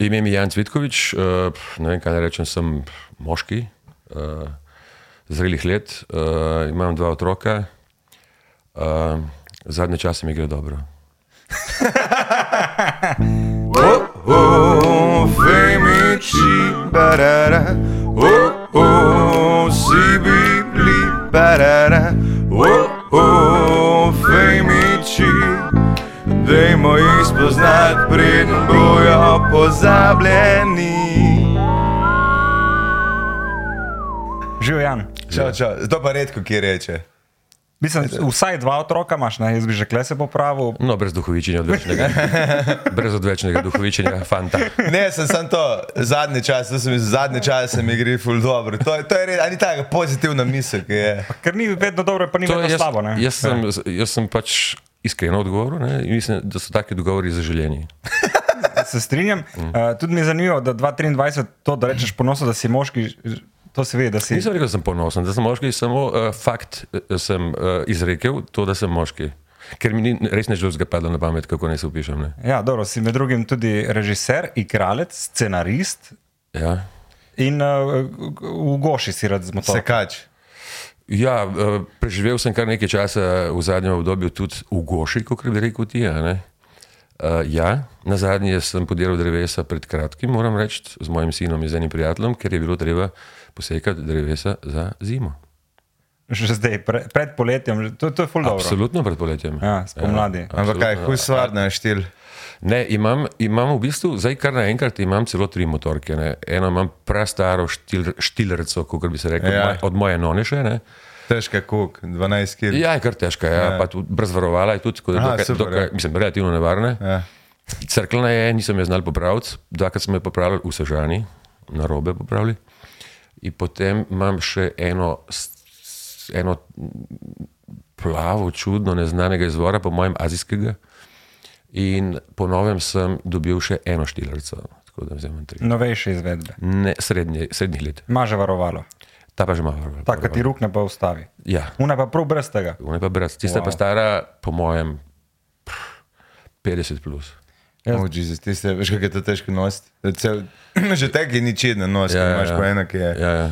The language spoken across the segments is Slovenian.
Ime mi je Jan Cvitkovič, uh, ne vem, kaj naj rečem, sem moški, uh, zrelih let, uh, imam dva otroka, zadnje čase mi gre dobro. Oh, oh, femici, barara. Oh, oh, si bibli, barara. Dajmo jih spoznati, preden bojo pozabljeni. Živijo Jan. Čau, čau. To pa redko ki reče. Mislim, vsaj dva otroka imaš, ne? jaz bi že kle se popravil. No, brez duhovičenja odvečnega. brez odvečnega duhovičenja, fanta. Ne, sem samo to, zadnji čas, to sem zadnji čas, se mi gre ful dobro. To, je- to je res, ali tako pozitivna misel, ki je. Ker ni vedno dobro, pa ni To vedno jaz, slabo. ne. jaz, sem, jaz sem pač iskreno odgovoril ne, in mislim, da so taki dogovori zaželjeni. Se strinjam. Uh, tudi mi je zanimivo, da 2023 to, da rečeš ponosno, da si moški, to se ve, da si. Nisem rekel, da sem ponosen, da sem moški, samo uh, fakt uh, sem uh, izrekel, to, da sem moški. Ker mi ni res nič drugega padlo na pamet, kako naj se upišem. Ne. Ja, dobro, si med drugim tudi režiser, igralec, scenarist Ja. in uh, v Goši si rad z motorjem. Sekač. Ja, eh, preživel sem kar nekaj časa v zadnjem obdobju tudi v Goši, kot bi rekel ti. a ne. Uh, ja, na zadnje sem podiral drevesa pred kratkim, moram reči, z mojim sinom in z enim prijateljem, ker je bilo treba posekati drevesa za zimo. Že zdaj, pre, pred poletjem, to, to je ful dobro. Absolutno pred poletjem. Ja, spomladi. Ampak kaj, huj stvar na štil. Ne, imam, imam v bistvu, zdaj kar naenkrat imam celo tri motorke. Ne. Eno imam prastaro štil, štilrco, kot bi se rekel, Ja. ja. od moje noneše. Ne. Težka kuk, 12 kg. Ja, je kar težka, ja, Ja. pa tudi brez varovala je tudi, tako da Aha, dokaj, ja. mislim, relativno nevarne. Ja. Crkljena je, nisem jo znal popraviti, dvakrat smo jo popravili v Sežani, na robe popravili. In potem imam še eno, eno plavo, čudno, neznanega izvora, po mojem azijskega. In po novem sem dobil še eno štilerico, tako da vzamem tri. Novejše izvedbe. Ne, srednje, srednjih let. Ima že varovalo. Ta pa že ima varovalko. Tako, ti rukne pa ustavi. Ja, Una pa prav brez tega. ona je pa brez. Tista Wow. pa stara, po mojem, pff, 50 plus. Ja. Oh, Jezus, ti ste, veš, kako je to težko nositi. Cel, že tek je ničedna nos, ja, Ja, imaš ja. pa ena, ki je Ja, ja,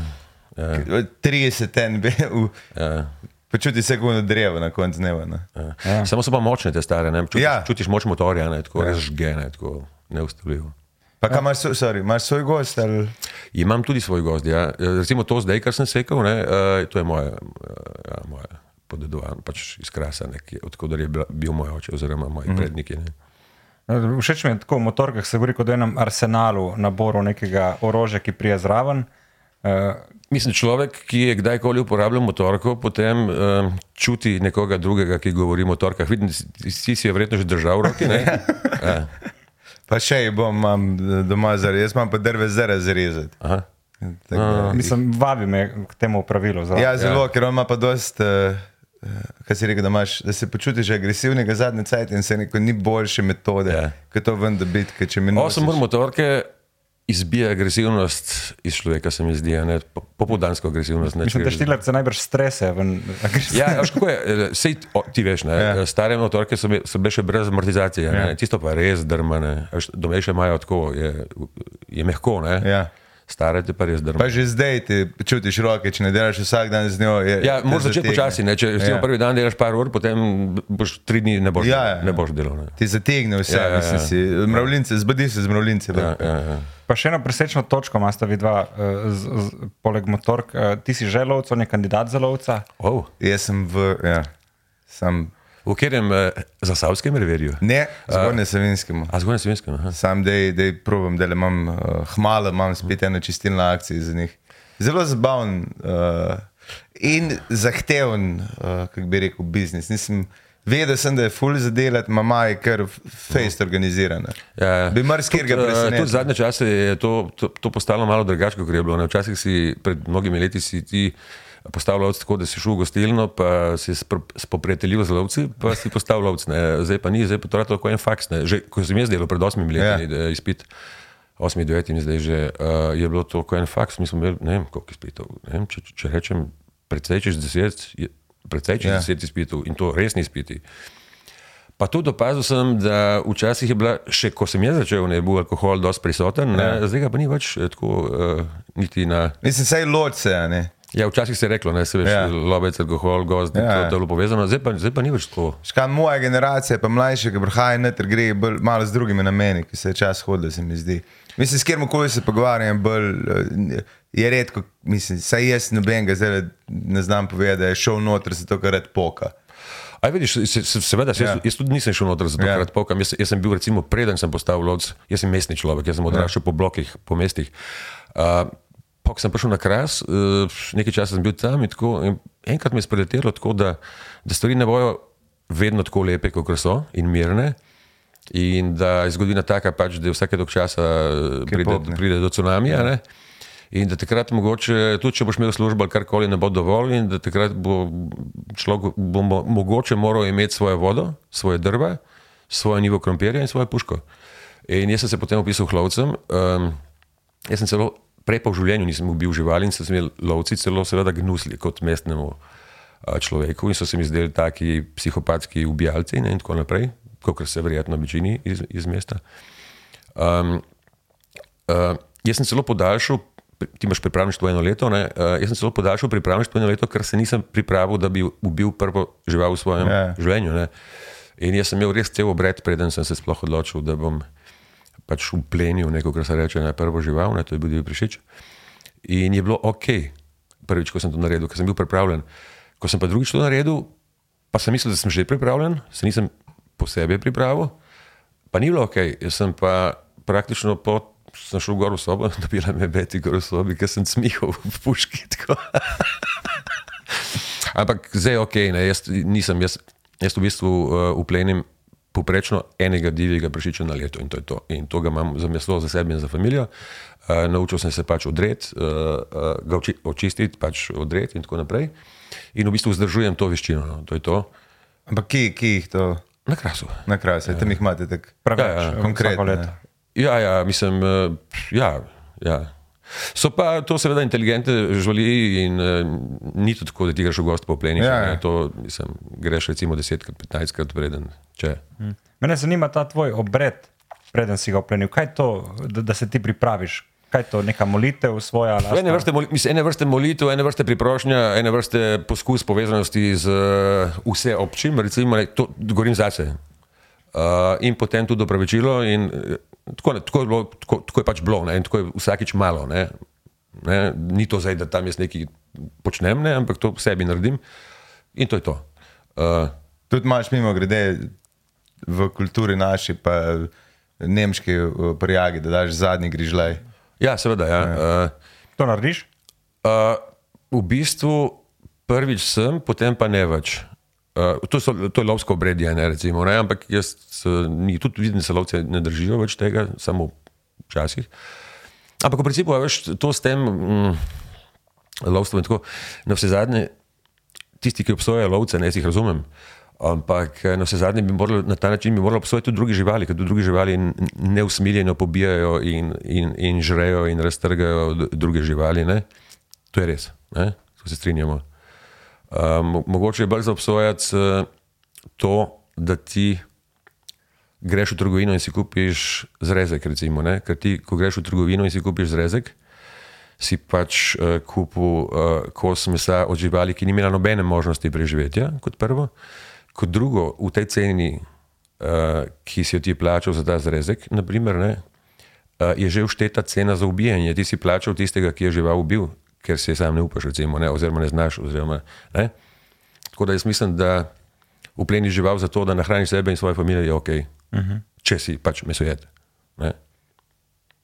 ja, 30 NB, v, ja. Počuti se kot drevo na koncu dneva. Ne? Ja. Ja. Samo so pa močne te stare, ne? Čutiš, Ja. čutiš moč motorja, ne? tako ja. res žge, ne? tako neustavljivo. Pa kaj imaš, so- sorry, imaš svoj gost ali? Imam tudi svoj gozd. Ja. Recimo to zdaj, kar sem sekal, ne, uh, to je moje, uh, ja, moje podedovanje, pač iz krasa, odkud je bil, bil moj oče oziroma moji mm. predniki. Ne. Všeč mi je tako v motorkah, se govori kot o enem arsenalu, naboru nekega orožja, ki prije zraven. Uh, Mislim, človek, ki je kdajkoli uporabljal motorko, potem um, čuti nekoga drugega, ki govori o motorkah. Vidim, si si jo verjetno že držal ne? Ja. Pa še jih bom imam doma zarezati, jaz imam pa drve za razrezati. Aha. Tako da- mislim, vabi me k temu pravilu. zraven. Ja, zelo, ja. ker on ima pa dost, uh, kaj si rekel, da, imaš, da se počutiš agresivnega zadnje cajt in se neko ni boljše metode, ja. Ja. kot to ven, da biti, ker če mi ne Osem ur motorke izbija agresivnost iz človeka, se mi zdi, ne Po- popoldansko agresivnost. Ne, Mislim, da če- štilerce najbrž strese. Ven, Ja, kako je, eh, sej, o, ti veš, ne, Ja. stare motorke so, bi- so bile še brez amortizacije, Ja. ja. tisto pa res drmane, domejše imajo tako, je, je mehko, ne. Ja. Stare te pa res Pa drmane. že zdaj ti čutiš roke, če ne delaš vsak dan z njo. Je, Ja, moraš začeti počasi, ne, če Ja. ja. prvi dan delaš par ur, potem boš tri dni ne boš, Ja, ja, ne boš delal. Ne. Ti zategne vse, ja, Ja, ja, si. Mravljince, zbudi se z mravljince. Ja, ja, ja. Pa še eno presečno točko imata vidva, uh, z, z, poleg motork. Uh, ti si že lovec, on je kandidat za lovca. Oh, Jaz sem v, ja, sam, v katerem eh, zasavskem reverju? ne, zgornje savinskemu. A zgoraj svenskem. aha. Sam dej, dej probam, da le imam uh, hmalo, imam spet eno čistilno akcijo za njih. Zelo zabaven uh, in zahteven, uh, kako bi rekel, biznis. Nisem, vedel sem, da je full za delati, mama je kar fejst organizirana. Ja, Bi marsikaj ga eh, presenetil. Tudi zadnje čase je to, to, to postalo malo drugače, kot je bilo. Ne? Včasih si pred mnogimi leti si ti postavljal lovce tako, da si šel v gostilno, pa si spoprijateljiv z lovci, pa si postal lovec. ne. Zdaj pa ni, zdaj pa to rado tako en faks. Ne? Že ko sem jaz delal pred osmimi leti, ja. izpit. 8, 9 in zdaj že uh, je bilo to kot en faks, mi smo imeli ne vem koliko izpitov. Vem, če, če rečem precej čez 10, je- precej čez Ja. ja. 10 izpitov in to resni izpiti. Pa tudi opazil sem, da včasih je bila, še ko sem jaz začel, ne bil alkohol dosti prisoten, ne, Ja. zdaj ga pa ni več eh, tako, uh, niti na. Mislim, sej ločce, a ne. Ja, včasih se je reklo, da se veš, Ja. ja. lobec, alkohol, gozd, Ja, ja. ja. to je bilo povezano, zdaj pa, zdaj pa ni več tako. Škaj moja generacija, pa mlajši, ki prihaja noter, gre bolj, malo z drugimi nameni, ki se je čas hodil, se mi zdi. Mislim, s kjer koli se pogovarjam, bolj, eh, je redko, mislim, saj jaz nobenega zdaj ne znam povedati, da je šel noter zato, ker red poka. Aj, vidiš, se, se, seveda, ja. Ja. jaz, jaz tudi nisem šel noter za to, Ja. pokam. Jaz, jaz sem bil, recimo, preden sem postal lovec, jaz sem mestni človek, jaz sem odraščal ja. po blokih, po mestih. Uh, pa, ko sem prišel na kras, uh, nekaj časa sem bil tam in, tako, in enkrat me je spreletelo tako, da, da stvari ne bojo vedno tako lepe, kot so in mirne. In da je zgodovina taka, pač, da vsake dolg časa eh, pride, pride do cunamija. Ja. In da takrat mogoče, tudi če boš imel službo ali karkoli, ne bo dovolj, in da takrat bo človek bo mo- mogoče moral imeti svojo vodo, svoje drva, svojo nivo krompirja in svojo puško. In jaz sem se potem opisal lovcem. Um, jaz sem celo prej pa v življenju nisem ubil živali in so se mi lovci celo seveda gnusli kot mestnemu človeku in so se mi zdeli taki psihopatski ubijalci ne, in tako naprej, kot se verjetno večini iz, iz mesta. Um, uh, jaz sem celo podaljšal, ti imaš pripravništvo eno leto, ne, uh, jaz sem celo podaljšal pripravništvo eno leto, ker se nisem pripravil, da bi ubil prvo žival v svojem Ja. yeah. življenju. Ne. In jaz sem imel res cel obred, preden sem se sploh odločil, da bom pač uplenil neko, kar se reče, na prvo žival, ne, to je bil divji prišič. In je bilo ok, prvič, ko sem to naredil, ker sem bil pripravljen. Ko sem pa drugič to naredil, pa sem mislil, da sem že pripravljen, se nisem posebej pripravil, pa ni bilo ok. Jaz sem pa praktično po. Sem šel gor v sobo, da bi me beti gor v sobi, ker sem smihal v puški. Ampak zdaj je ok, ne, jaz nisem, jaz, jaz v bistvu uh, uplenim poprečno enega divjega prašiča na leto in to je to. In to ga imam za meso, za sebe in za družino. Uh, naučil sem se pač odreti, uh, uh, ga oči, očistiti, pač odreti in tako naprej. In v bistvu vzdržujem to veščino. No, to je to. Ampak ki, ki jih to Na krasu. na kraju, ja. tam jih imate tako Preveč, Ja, ja, vsako konkretno. Ja, ja, mislim, ja, ja. So pa to seveda inteligentne živali in uh, ni to tako, da ti greš v gost po pleniš. Ja, Ja. To mislim, greš recimo 10, 15 krat preden. Če. Mene zanima ta tvoj obred, preden si ga oplenil. Kaj je to, da, da se ti pripraviš? Kaj je to, neka molitev svoja? Je Ene vrste, moli- mislim, ene vrste molitev, ene vrste priprošnja, ene vrste poskus povezanosti z uh, vse občim, recimo, to govorim zase. Uh, in potem tudi opravičilo. In, tako, ne, tako, je bilo, tako, tako je pač bilo, ne, in tako je vsakič malo. Ne, ne, ni to zdaj, da tam jaz nekaj počnem, ne, ampak to sebi naredim in to je to. Uh, Tudi imaš mimo grede v kulturi naši, pa nemški eh, prijagi, da daš zadnji grižljaj. ja, seveda. Ja, uh, To narediš? Uh, v bistvu prvič sem, potem pa ne več. Uh, to, so, to je lovsko obredje, ne, recimo, ne, ampak jaz uh, ni, tudi vidim, da se lovci ne držijo več tega, samo včasih. Ampak v principu je to s tem mm, lovstvom tako. Na vse zadnje, tisti, ki obsojajo lovce, ne jaz jih razumem. Ampak eh, na vse zadnje bi morali na ta način morali obsojati tudi druge živali, ker tudi druge živali neusmiljeno pobijajo in, in, in žrejo in raztrgajo druge živali. Ne? To je res, ne? to se strinjamo. Um, mogoče je bolj za obsojati uh, to, da ti greš v trgovino in si kupiš zrezek. Recimo, ne? Ker ti, ko greš v trgovino in si kupiš zrezek, si pač uh, kupil uh, kos mesa od živali, ki ni imela nobene možnosti preživetja, kot prvo. Kot drugo, v tej ceni, uh, ki si jo ti plačal za ta zrezek, naprimer, ne, uh, je že všteta cena za ubijanje. Ti si plačal tistega, ki je žival ubil, ker se sam ne upaš, recimo, ne, oziroma ne znaš. Oziroma, ne. Tako da jaz mislim, da upleni žival za to, da nahraniš sebe in svojo družino, je ok, uh -huh. če si pač mesojed. Ne.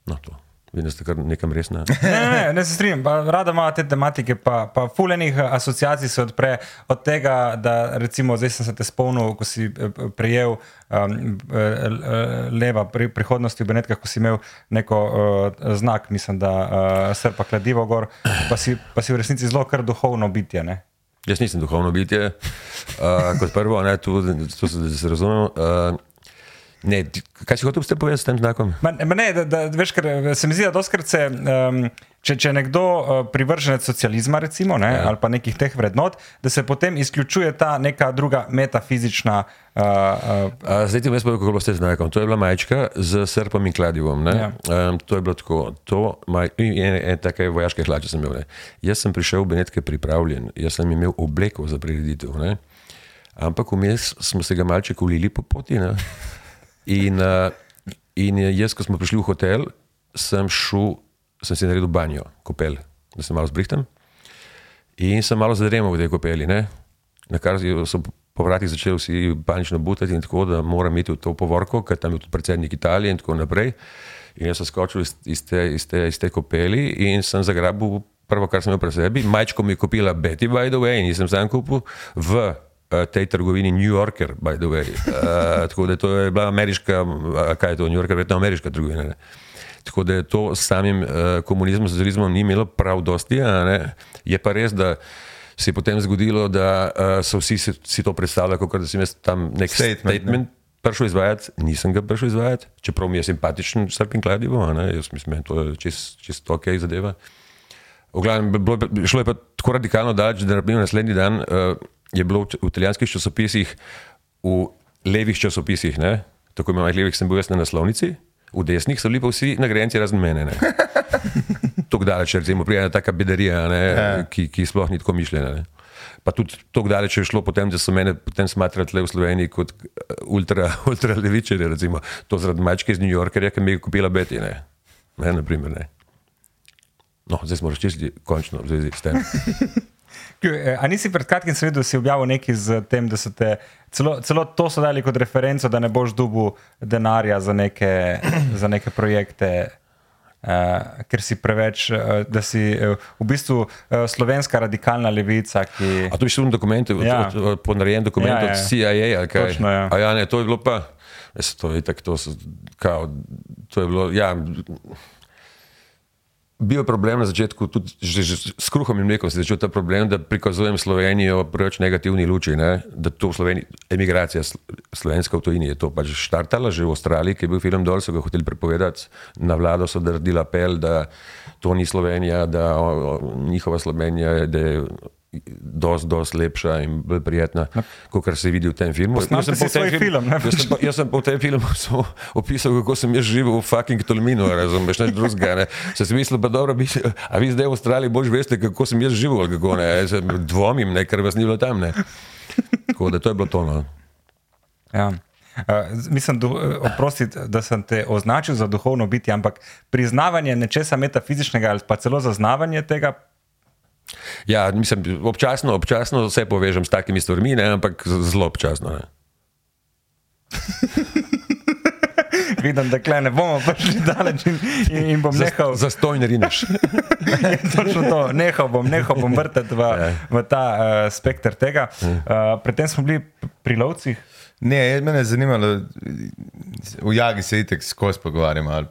No, to. Vidim, da ste kar nekam resna. Ne, ne, ne, ne se strinjam. Rada ima te tematike, pa, pa fulejnih asociacij se odpre od tega, da recimo zdaj sem se te spomnil, ko si eh, prejel um, eh, eh, leva pri prihodnosti v Benetkah, ko si imel neko uh, znak, mislim, da uh, srpa kladivo gor, pa si, pa si v resnici zelo kar duhovno bitje. Ne? Jaz nisem duhovno bitje, uh, kot prvo, ne, tu, tu se, se razumemo. Uh, Ne, kaj si hotel s tem povedati s tem znakom? Ma, ma ne, da, da, veš, ker eh, se mi zdi, da doskrat se, um, če, če je nekdo uh, privrženec socializma, recimo, ne, ja. ali pa nekih teh vrednot, da se potem izključuje ta neka druga metafizična. Uh, uh, A, zdaj ti jaz povedal, kako bilo s tem znakom. To je bila majčka z srpom in kladivom. ne. Ja. Um, to je bilo tako. To, maj, in ene, ene take vojaške hlače sem imel. Ne. Jaz sem prišel v Benetke pripravljen, jaz sem imel obleko za prireditev. Ne. Ampak vmes smo se ga malček ulili po poti. Ne. In, uh, in jaz, ko smo prišli v hotel, sem šel, sem si naredil banjo, kopel, da se malo zbrihtam. In sem malo zadremal v tej kopeli, ne? na kar so po vratih začeli vsi panično butati tako, da moram iti v to povorko, ker tam je tudi predsednik Italije in tako naprej. In jaz sem skočil iz, iz, te, iz, te, iz te kopeli in sem zagrabil prvo, kar sem imel pri sebi. Majčko mi je kupila Betty, by the way, in sem sam kupil v tej trgovini New Yorker, by the way. Uh, tako da to je bila ameriška, a kaj je to, New Yorker, verjetno ameriška trgovina. Ne? Tako da je to s samim uh, komunizmom, socializmom ni imelo prav dosti. ne. Je pa res, da se je potem zgodilo, da uh, so vsi si, si to predstavljali, kot da sem jaz tam nek Statement, statement, statement prišel izvajati, nisem ga prišel izvajati, čeprav mi je simpatičen srp in kladivo, ne, jaz mislim, da je to čist, čist ok zadeva. V glavnem, bilo, je- šlo je pa tako radikalno daleč, da naprimer naslednji dan uh, je bilo v, italijanskih časopisih, v levih časopisih, ne, tako imenovanih levih, sem bil jaz na naslovnici, v desnih so bili pa vsi nagrajenci razen mene. ne. Tako daleč, recimo, prijena taka bedarija, ne, ki, ki sploh ni tako mišljena. Ne. Pa tudi tako daleč je šlo potem, da so mene potem smatrali tle v Sloveniji kot eh, ultra, ultra levičarje, recimo, to zaradi mačke iz New Yorkerja, ki mi je kupila Betty, ne, ne, naprimer, ne. No, zdaj smo razčistili končno v zvezi s tem. eh, A nisi pred kratkim videl, da si objavil nekaj z tem, da so te celo, celo to so dali kot referenco, da ne boš dubu denarja za neke, za neke projekte. Uh, ker si preveč, uh, da si uh, v bistvu uh, slovenska radikalna levica, ki. A to je šlo v dokumentu, Ja. ponarejen dokument Ja, ja, od CIA? Točno, ja. A ja, ne, to je bilo pa, to je tako, to, so, kao, to je bilo, ja. Bil je problem na začetku, tudi že, že s kruhom in mlekom se je začel ta problem, da prikazujem Slovenijo v preveč negativni luči, ne? da to v Sloveniji, emigracija sl- slovenska v tujini je to pač štartala, že v Avstraliji, ki je bil film dol, so ga hoteli prepovedati, na vlado so naredili apel, da to ni Slovenija, da o, o, njihova Slovenija da je dosti, dosti lepša in bolj prijetna, kot se vidi v tem filmu. Posnamete Jaz sem si v tem filmu- film, ne? Jaz sem, pa, jaz sem po tem filmu opisal, kako sem jaz živel v fucking Tolminu, razumeš, ne drugega. Sem mislil, pa dobro, bi, a vi zdaj v Avstraliji boš veste, kako sem jaz živel, kako ne. Jaz dvomim, ne, ker vas ni bilo tam. Ne. Tako da to je bilo to. No. Ja. Uh, mislim, du, eh, oprosti, da sem te označil za duhovno bitje, ampak priznavanje nečesa metafizičnega ali pa celo zaznavanje tega, Ja, mislim, občasno, občasno se povežem s takimi stvarmi, ne, ampak zelo občasno. Ne. vidim, da kle ne bomo prišli daleč in, in, in bom nehal. Zastoj ne rineš. Točno to, nehal bom, nehal bom vrteti v, Ja. v ta uh, spektr tega. Uh, predtem smo bili pri lovcih. Ne, mene je zanimalo, v Jagi se itek skozi pogovarjamo.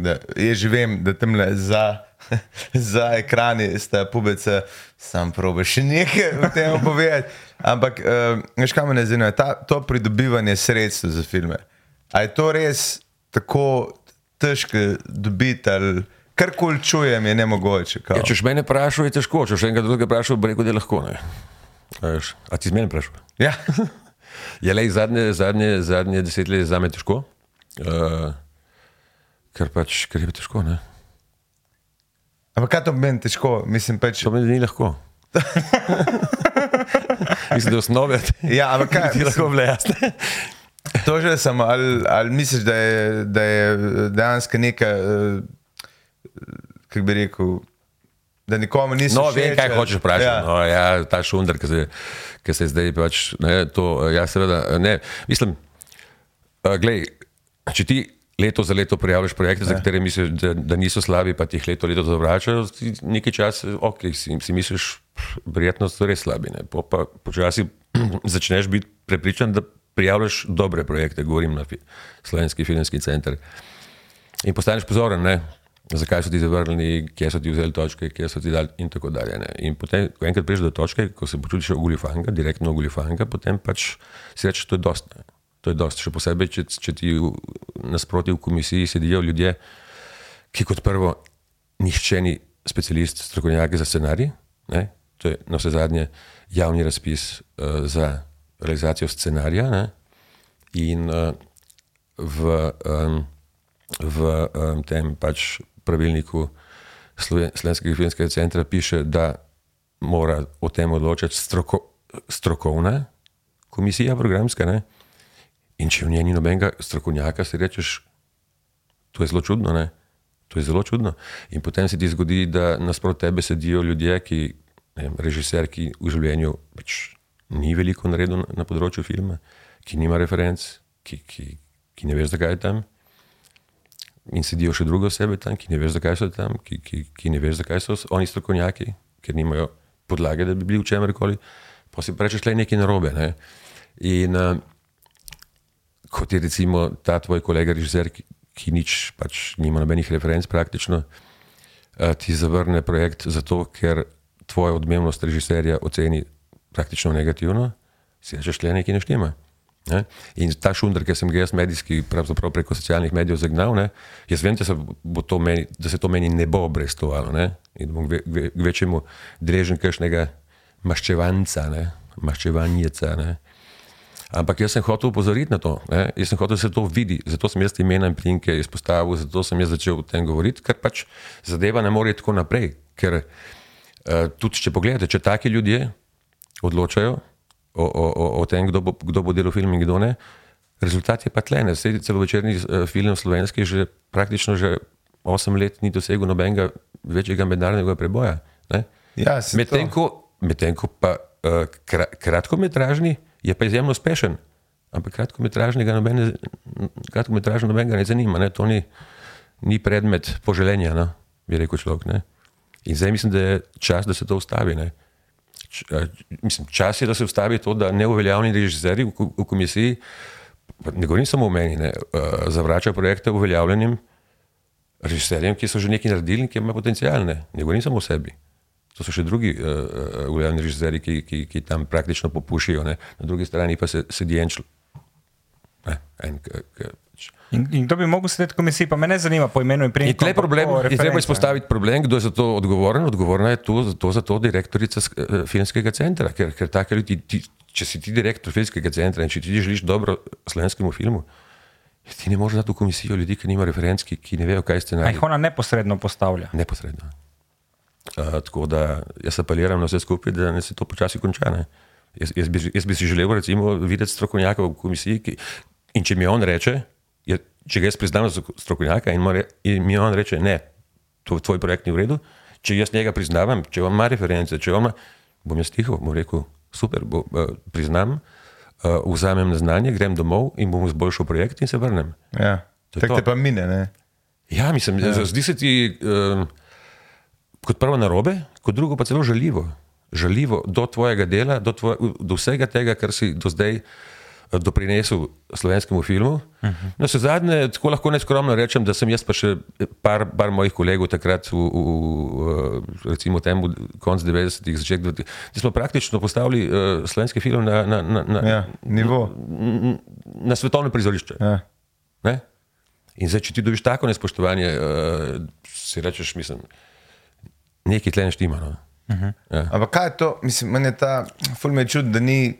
da Jaz že vem, da tam za, za ekrani sta pubece, sam probe še nekaj o tem povedati. Ampak, uh, veš, kaj me zanima, ta, to pridobivanje sredstev za filme. A je to res tako težko dobiti, ali karkoli čujem, je ne mogoče? Ja, če še mene vprašajo, je težko. Če še enega drugega vprašajo, bi rekel, da je lahko. Ne. A, a ti z meni vprašajo? Ja. Je le zadnje, zadnje, zadnje desetletje za me težko, uh, ker pač ker je težko. Ne? Ampak kaj to meni težko? Mislim pač. To meni ni lahko. Mislim, da je osnove Ja, ampak kaj? ti lahko bile jasne. To že sem, ali, ali misliš, da je, da je dejansko neka, eh, kako bi rekel, da nikomu nisi No, vem, kaj hočeš vprašati. Ja. Ja. No, ja, ta šunder, ki se, ki se zdaj pač, ne, to, ja, seveda, ne, mislim, uh, glej, če ti leto za leto prijavljaš projekte, za katere misliš, da, da niso slabi, pa ti jih leto leto zavračajo, ti nekaj časa, ok, si, si misliš, verjetno so res slabi, ne, po, pa počasi začneš biti prepričan, da prijavljaš dobre projekte, govorim na fi, Slovenski filmski center. In postaneš pozoren, ne? Zakaj so ti zavrnili, kje so ti vzeli točke, kje so ti dali, in tako dalje. Ne? In potem, ko enkrat prideš do točke, ko se počutiš ogulifanga, direktno ogulifanga, potem pač si rečeš, to je dosti. ne. To je dosti. Še posebej, če, če ti nasproti v komisiji sedijo ljudje, ki kot prvo nihče ni specialist, strokovnjak za scenarij. Ne? To je na vse zadnje javni razpis uh, za realizacijo scenarija. Ne? In uh, v, um, v um, tem pač pravilniku Sloven- Slovenskega filmskega centra piše, da mora o tem odločati stroko, strokovna komisija, programska. Ne? In če v njej ni nobenega strokovnjaka, si rečeš, to je zelo čudno. Ne? To je zelo čudno. In potem se ti zgodi, da nasprot tebe sedijo ljudje, ki, vem, režiser, ki v življenju pač ni veliko naredil na, na področju filma, ki nima referenc, ki, ki, ki ne veš, zakaj je tam. In sedijo še druge osebe tam, ki ne veš, zakaj so tam, ki, ki, ki ne veš, zakaj so oni strokovnjaki, ker nimajo podlage, da bi bili v čemerkoli. Pa si rečeš, je nekaj narobe. Ne? In uh, kot je recimo ta tvoj kolega, režiser, ki, ki nič, pač nima nobenih referenc praktično, uh, ti zavrne projekt zato, ker tvoja odmevnost režiserja oceni praktično negativno, si rečeš, da nekaj ne štima. Ne? In ta šunder, ki sem ga jaz medijski, pravzaprav preko socialnih medijev zagnal, ne? jaz vem, da se, to meni, da se to meni ne bo obrestovalo ne? in bom ve, ve, večjemu deležen kakšnega maščevanca, ne? maščevanjeca. Ne? Ampak jaz sem hotel upozoriti na to, ne? jaz sem hotel, da se to vidi, zato sem jaz imena in prinke izpostavil, zato sem jaz začel o tem govoriti, ker pač zadeva ne more tako naprej. Ker uh, tudi, če pogledate, če taki ljudje odločajo o, o, o, o tem, kdo bo, kdo bo delal film in kdo ne, rezultat je pa tlene. Sedi celovečerni uh, film slovenski že praktično že 8 let ni dosegel nobenega večjega mednarodnega preboja. Ne? Ja, Medtem ko, medtem ko pa uh, kra, kratkometražni je pa izjemno uspešen. Ampak kratkometražnega nobene, kratkometražno nobenega ne zanima. Ne? To ni, ni predmet poželenja, no? bi rekel človek. Ne? In zdaj mislim, da je čas, da se to ustavi. Ne? A, mislim, čas je, da se ustavi to, da neuveljavljeni režiserji v, v komisiji, ne govorim samo o meni, ne, uh, zavračajo projekte uveljavljenim režiserjem, ki so že nekaj naredili in ki imajo potencijal. Ne, ne govorim samo o sebi. To so še drugi uh, uveljavljeni režiserji, ki, ki, ki tam praktično popušijo. Ne. Na drugi strani pa se sedi en človek. En, k, k, pač. In, in kdo bi mogel sedeti v komisiji, pa me ne zanima po imenu in priimku. je problem, in treba izpostaviti problem, kdo je za to odgovoren. Odgovorna je to, to za to direktorica eh, filmskega centra, ker, ker take ljudi, ti, če si ti direktor filmskega centra in če ti želiš dobro slovenskemu filmu, ti ne moreš dati v komisijo ljudi, ki nima referenc, ki, ki ne vejo, kaj je A scenarij. jih ona neposredno postavlja. Neposredno. Uh, tako da jaz apeliram na vse skupaj, da ne se to počasi konča. ne. Jaz, jaz, bi, jaz bi si želel recimo, videti strokovnjaka v komisiji, ki, in če mi on reče, je, če ga jaz priznam za strokovnjaka in, more, in mi on reče, ne, to, tvoj projekt ni v redu, če jaz njega priznavam, če on ima reference, če on ima, bom jaz tiho, bom rekel, super, bo, uh, priznam, uh, vzamem na znanje, grem domov in bom izboljšal projekt in se vrnem. Ja. Tako te pa mine, ne? Ja, mislim, ja. zdi se ti um, kot prvo narobe, kot drugo pa celo žaljivo. Žaljivo do tvojega dela, do, tvoj, do vsega tega, kar si do zdaj eh, doprinesel slovenskemu filmu. Uh -huh. No, se zadnje, tako lahko neskromno rečem, da sem jaz pa še par, par mojih kolegov takrat, v, v, v recimo temu konc 90-ih, začetek 20-ih, da smo praktično postavili uh, slovenski film na, na, na, na, Ja, nivo. na svetovno prizorišče. Ja. Ne? In zdaj, če ti dobiš tako nespoštovanje, uh, si rečeš, mislim, nekaj tle ne štima. No? Uh -huh. ja. Ampak kaj je to, mislim, meni je ta film je čud, da ni.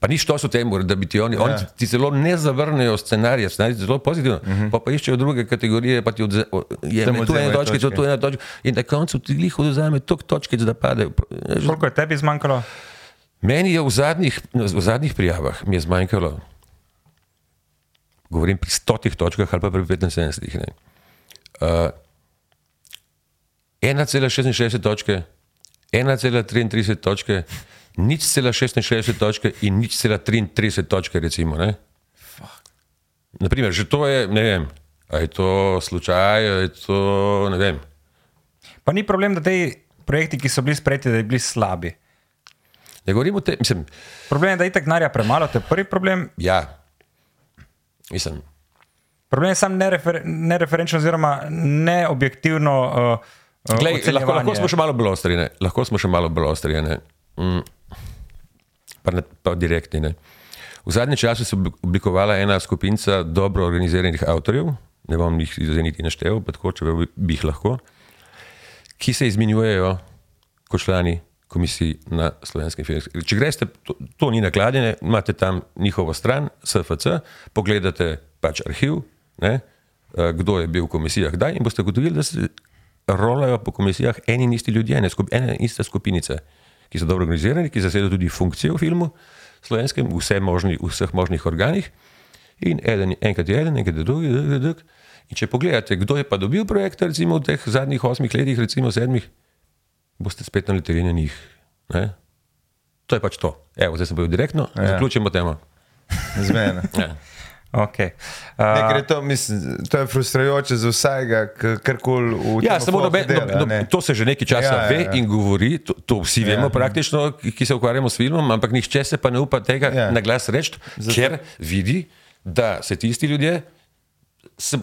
Pa nič to so temu, da bi ti oni, ja. oni ti, celo ne zavrnejo scenarija, scenarij zelo pozitivno, uh -huh. pa, pa iščejo druge kategorije, pa ti odze, o, je Temu tu ena točka, tu ena točka. In na koncu ti jih odvzame toliko točk, da pade. Koliko je tebi zmanjkalo? Meni je v zadnjih, v zadnjih prijavah mi je zmanjkalo, govorim pri stotih točkah ali pa pri 75. Ne. Uh, 1,66 točke, 1,33 točke, nič cela 66 točke in nič cela 33 točke, recimo. Ne. Naprimer, že to je, ne vem, a je to slučaj, a je to, ne vem. Pa ni problem, da te projekti, ki so bili sprejeti, da bi bili slabi. Ne govorim o tem, mislim, Problem je, da je itak denarja premalo, to je prvi problem. ja, mislim, Problem je sam nerefer, nereferenčno oziroma neobjektivno. Uh, uh, Glej, lahko, lahko smo še malo bolj ostri, ne. lahko smo še malo bolj ostri. ne. Mm. Pa, ne, pa direktni. Ne. V zadnjem času se je oblikovala ena skupina dobro organiziranih avtorjev, ne bom jih zdaj niti naštel, pa tako, če bi jih lahko, ki se izmenjujejo kot člani komisij na slovenskem filmskem. Če greste, to, to ni nakladanje, imate tam njihovo stran, SFC, pogledate pač arhiv, ne, eh, kdo je bil v komisijah, kdaj in boste ugotovili, da se rolajo po komisijah eni in isti ljudje, ene, skup, ene iste skupinice, ki so dobro organizirani, ki zasedajo tudi funkcije v filmu slovenskem, vse možni, v vseh možnih organih. In eden, enkrat je eden, enkrat je drugi, drugi, drugi. In če pogledate, kdo je pa dobil projekt, recimo v teh zadnjih osmih letih, recimo sedmih, boste spet naleteli na njih. Ne? To je pač to. Evo, zdaj se bojo direktno, ja. zaključimo temo. Zmena. Ja. Okay. Ne, Uh, ker je to, mislim, to je frustrajoče za vsakega, kar koli v Ja, tem samo flohu noben, dela, no, ne. no, to se že nekaj časa Ja, ja, ja, ve ja. in govori, to, to vsi vemo Ja. praktično, ki se ukvarjamo s filmom, ampak nihče se pa ne upa tega Ja. ja. na glas reči, ker vidi, da se tisti ljudje, se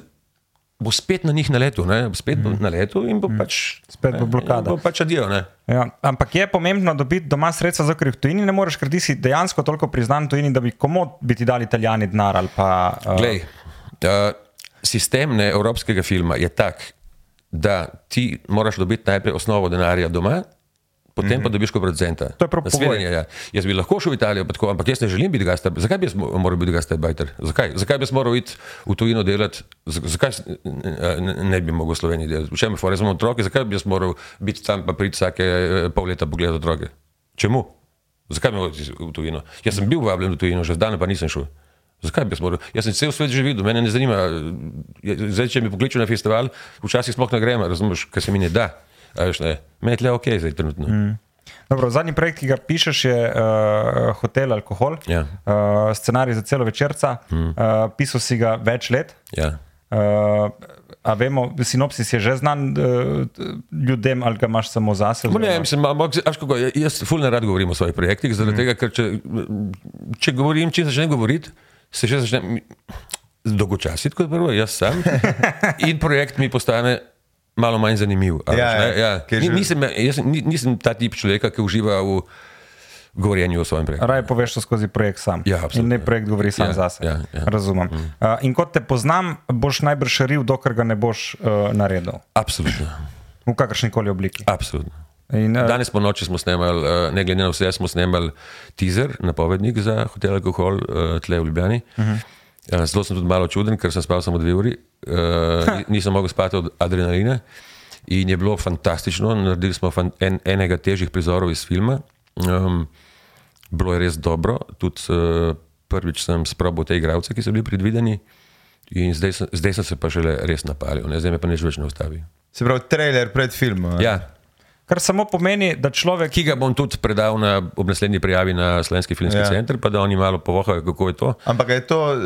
bo spet na njih naletel, ne? bo spet mm. naletel in bo pač, Spet bo ne, blokada. in Bo pač adijo, ne. Ja, ampak je pomembno dobiti doma sredstva, v tujini ne moreš, ker ti si dejansko toliko priznan tujini, da bi komu bi ti dali italijani denar ali pa. Uh, Glej, uh, sistem ne, evropskega filma je tak, da ti moraš dobiti najprej osnovo denarja doma, potem mm -hmm. pa dobiš kot producenta. To je. Naslednje, ja. Jaz bi lahko šel v Italijo, tako, ampak jaz ne želim biti gastar. Zakaj bi moral biti gastarbajter? Zakaj? Zakaj bi moral iti v tujino delati? Zakaj ne, ne bi mogel v Sloveniji delati? V čem je fora? Jaz imam otroke, zakaj bi jaz moral biti tam pa priti vsake eh, pol leta pogledati otroke? Čemu? Zakaj bi moral iti v tujino? Jaz sem bil vabljen v tujino, že zdaj pa nisem šel. Zakaj bi jaz moral? Jaz sem cel svet že videl, mene ne zanima. eh, Zdaj, če mi pokličejo na festival, včasih sploh ne gremo, razumeš, ker se mi ne da. Veš, ne. Meni je ok, zdaj trenutno. Mm. Dobro, zadnji projekt, ki ga pišeš, je uh, Hotel Alkohol, Ja. uh, scenarij za celo večerca. Mm. Uh, pisal si ga več let. Ja. Uh, a vemo, sinopsis je že znan uh, ljudem, ali ga imaš samo zase? Ma Ne, mislim, kako, jaz fulno rad govorim o svojih projektih, zaradi mm. tega, ker če, če govorim, če začnem govoriti, se že začne dolgočasiti kot prvo, jaz sam. In projekt mi postane malo manj zanimiv. Ja, veš, ja, ja. Ni- Nisem, jaz ni- nisem ta tip človeka, ki uživa v govorjenju o svojem projektu. Raje poveš to skozi projekt sam. Ja, absolutno. in ne projekt govori sam Ja, zase. ja, ja. Razumem. Mm. Uh, in kot te poznam, boš najbrž širil, dokler ga ne boš uh, naredil. Absolutno. V kakršni koli obliki. Absolutno. In, uh, Danes po noči smo snemali, eh, ne glede na vse, smo snemali teaser, napovednik za hotel Alkohol, eh, tle v Ljubljani. Uh -huh. Zelo sem tudi malo čuden, ker sem spal samo dve uri, uh, nisem mogel spati od adrenalina. In je bilo fantastično, naredili smo fan, en, enega težjih prizorov iz filma. Um, bilo je res dobro, tudi uh, prvič sem sprobil te igralce, ki so bili predvideni, in zdaj sem, zdaj sem se pa šele res napalil, ne? zdaj me pa nič več ne ustavi. Se pravi, trailer pred filmom. Ja, Kar samo pomeni, da človek, ki ga bom tudi predal na, ob naslednji prijavi na Slovenski filmski Ja. center, pa da oni malo povohajo, kako je to. Ampak je to uh,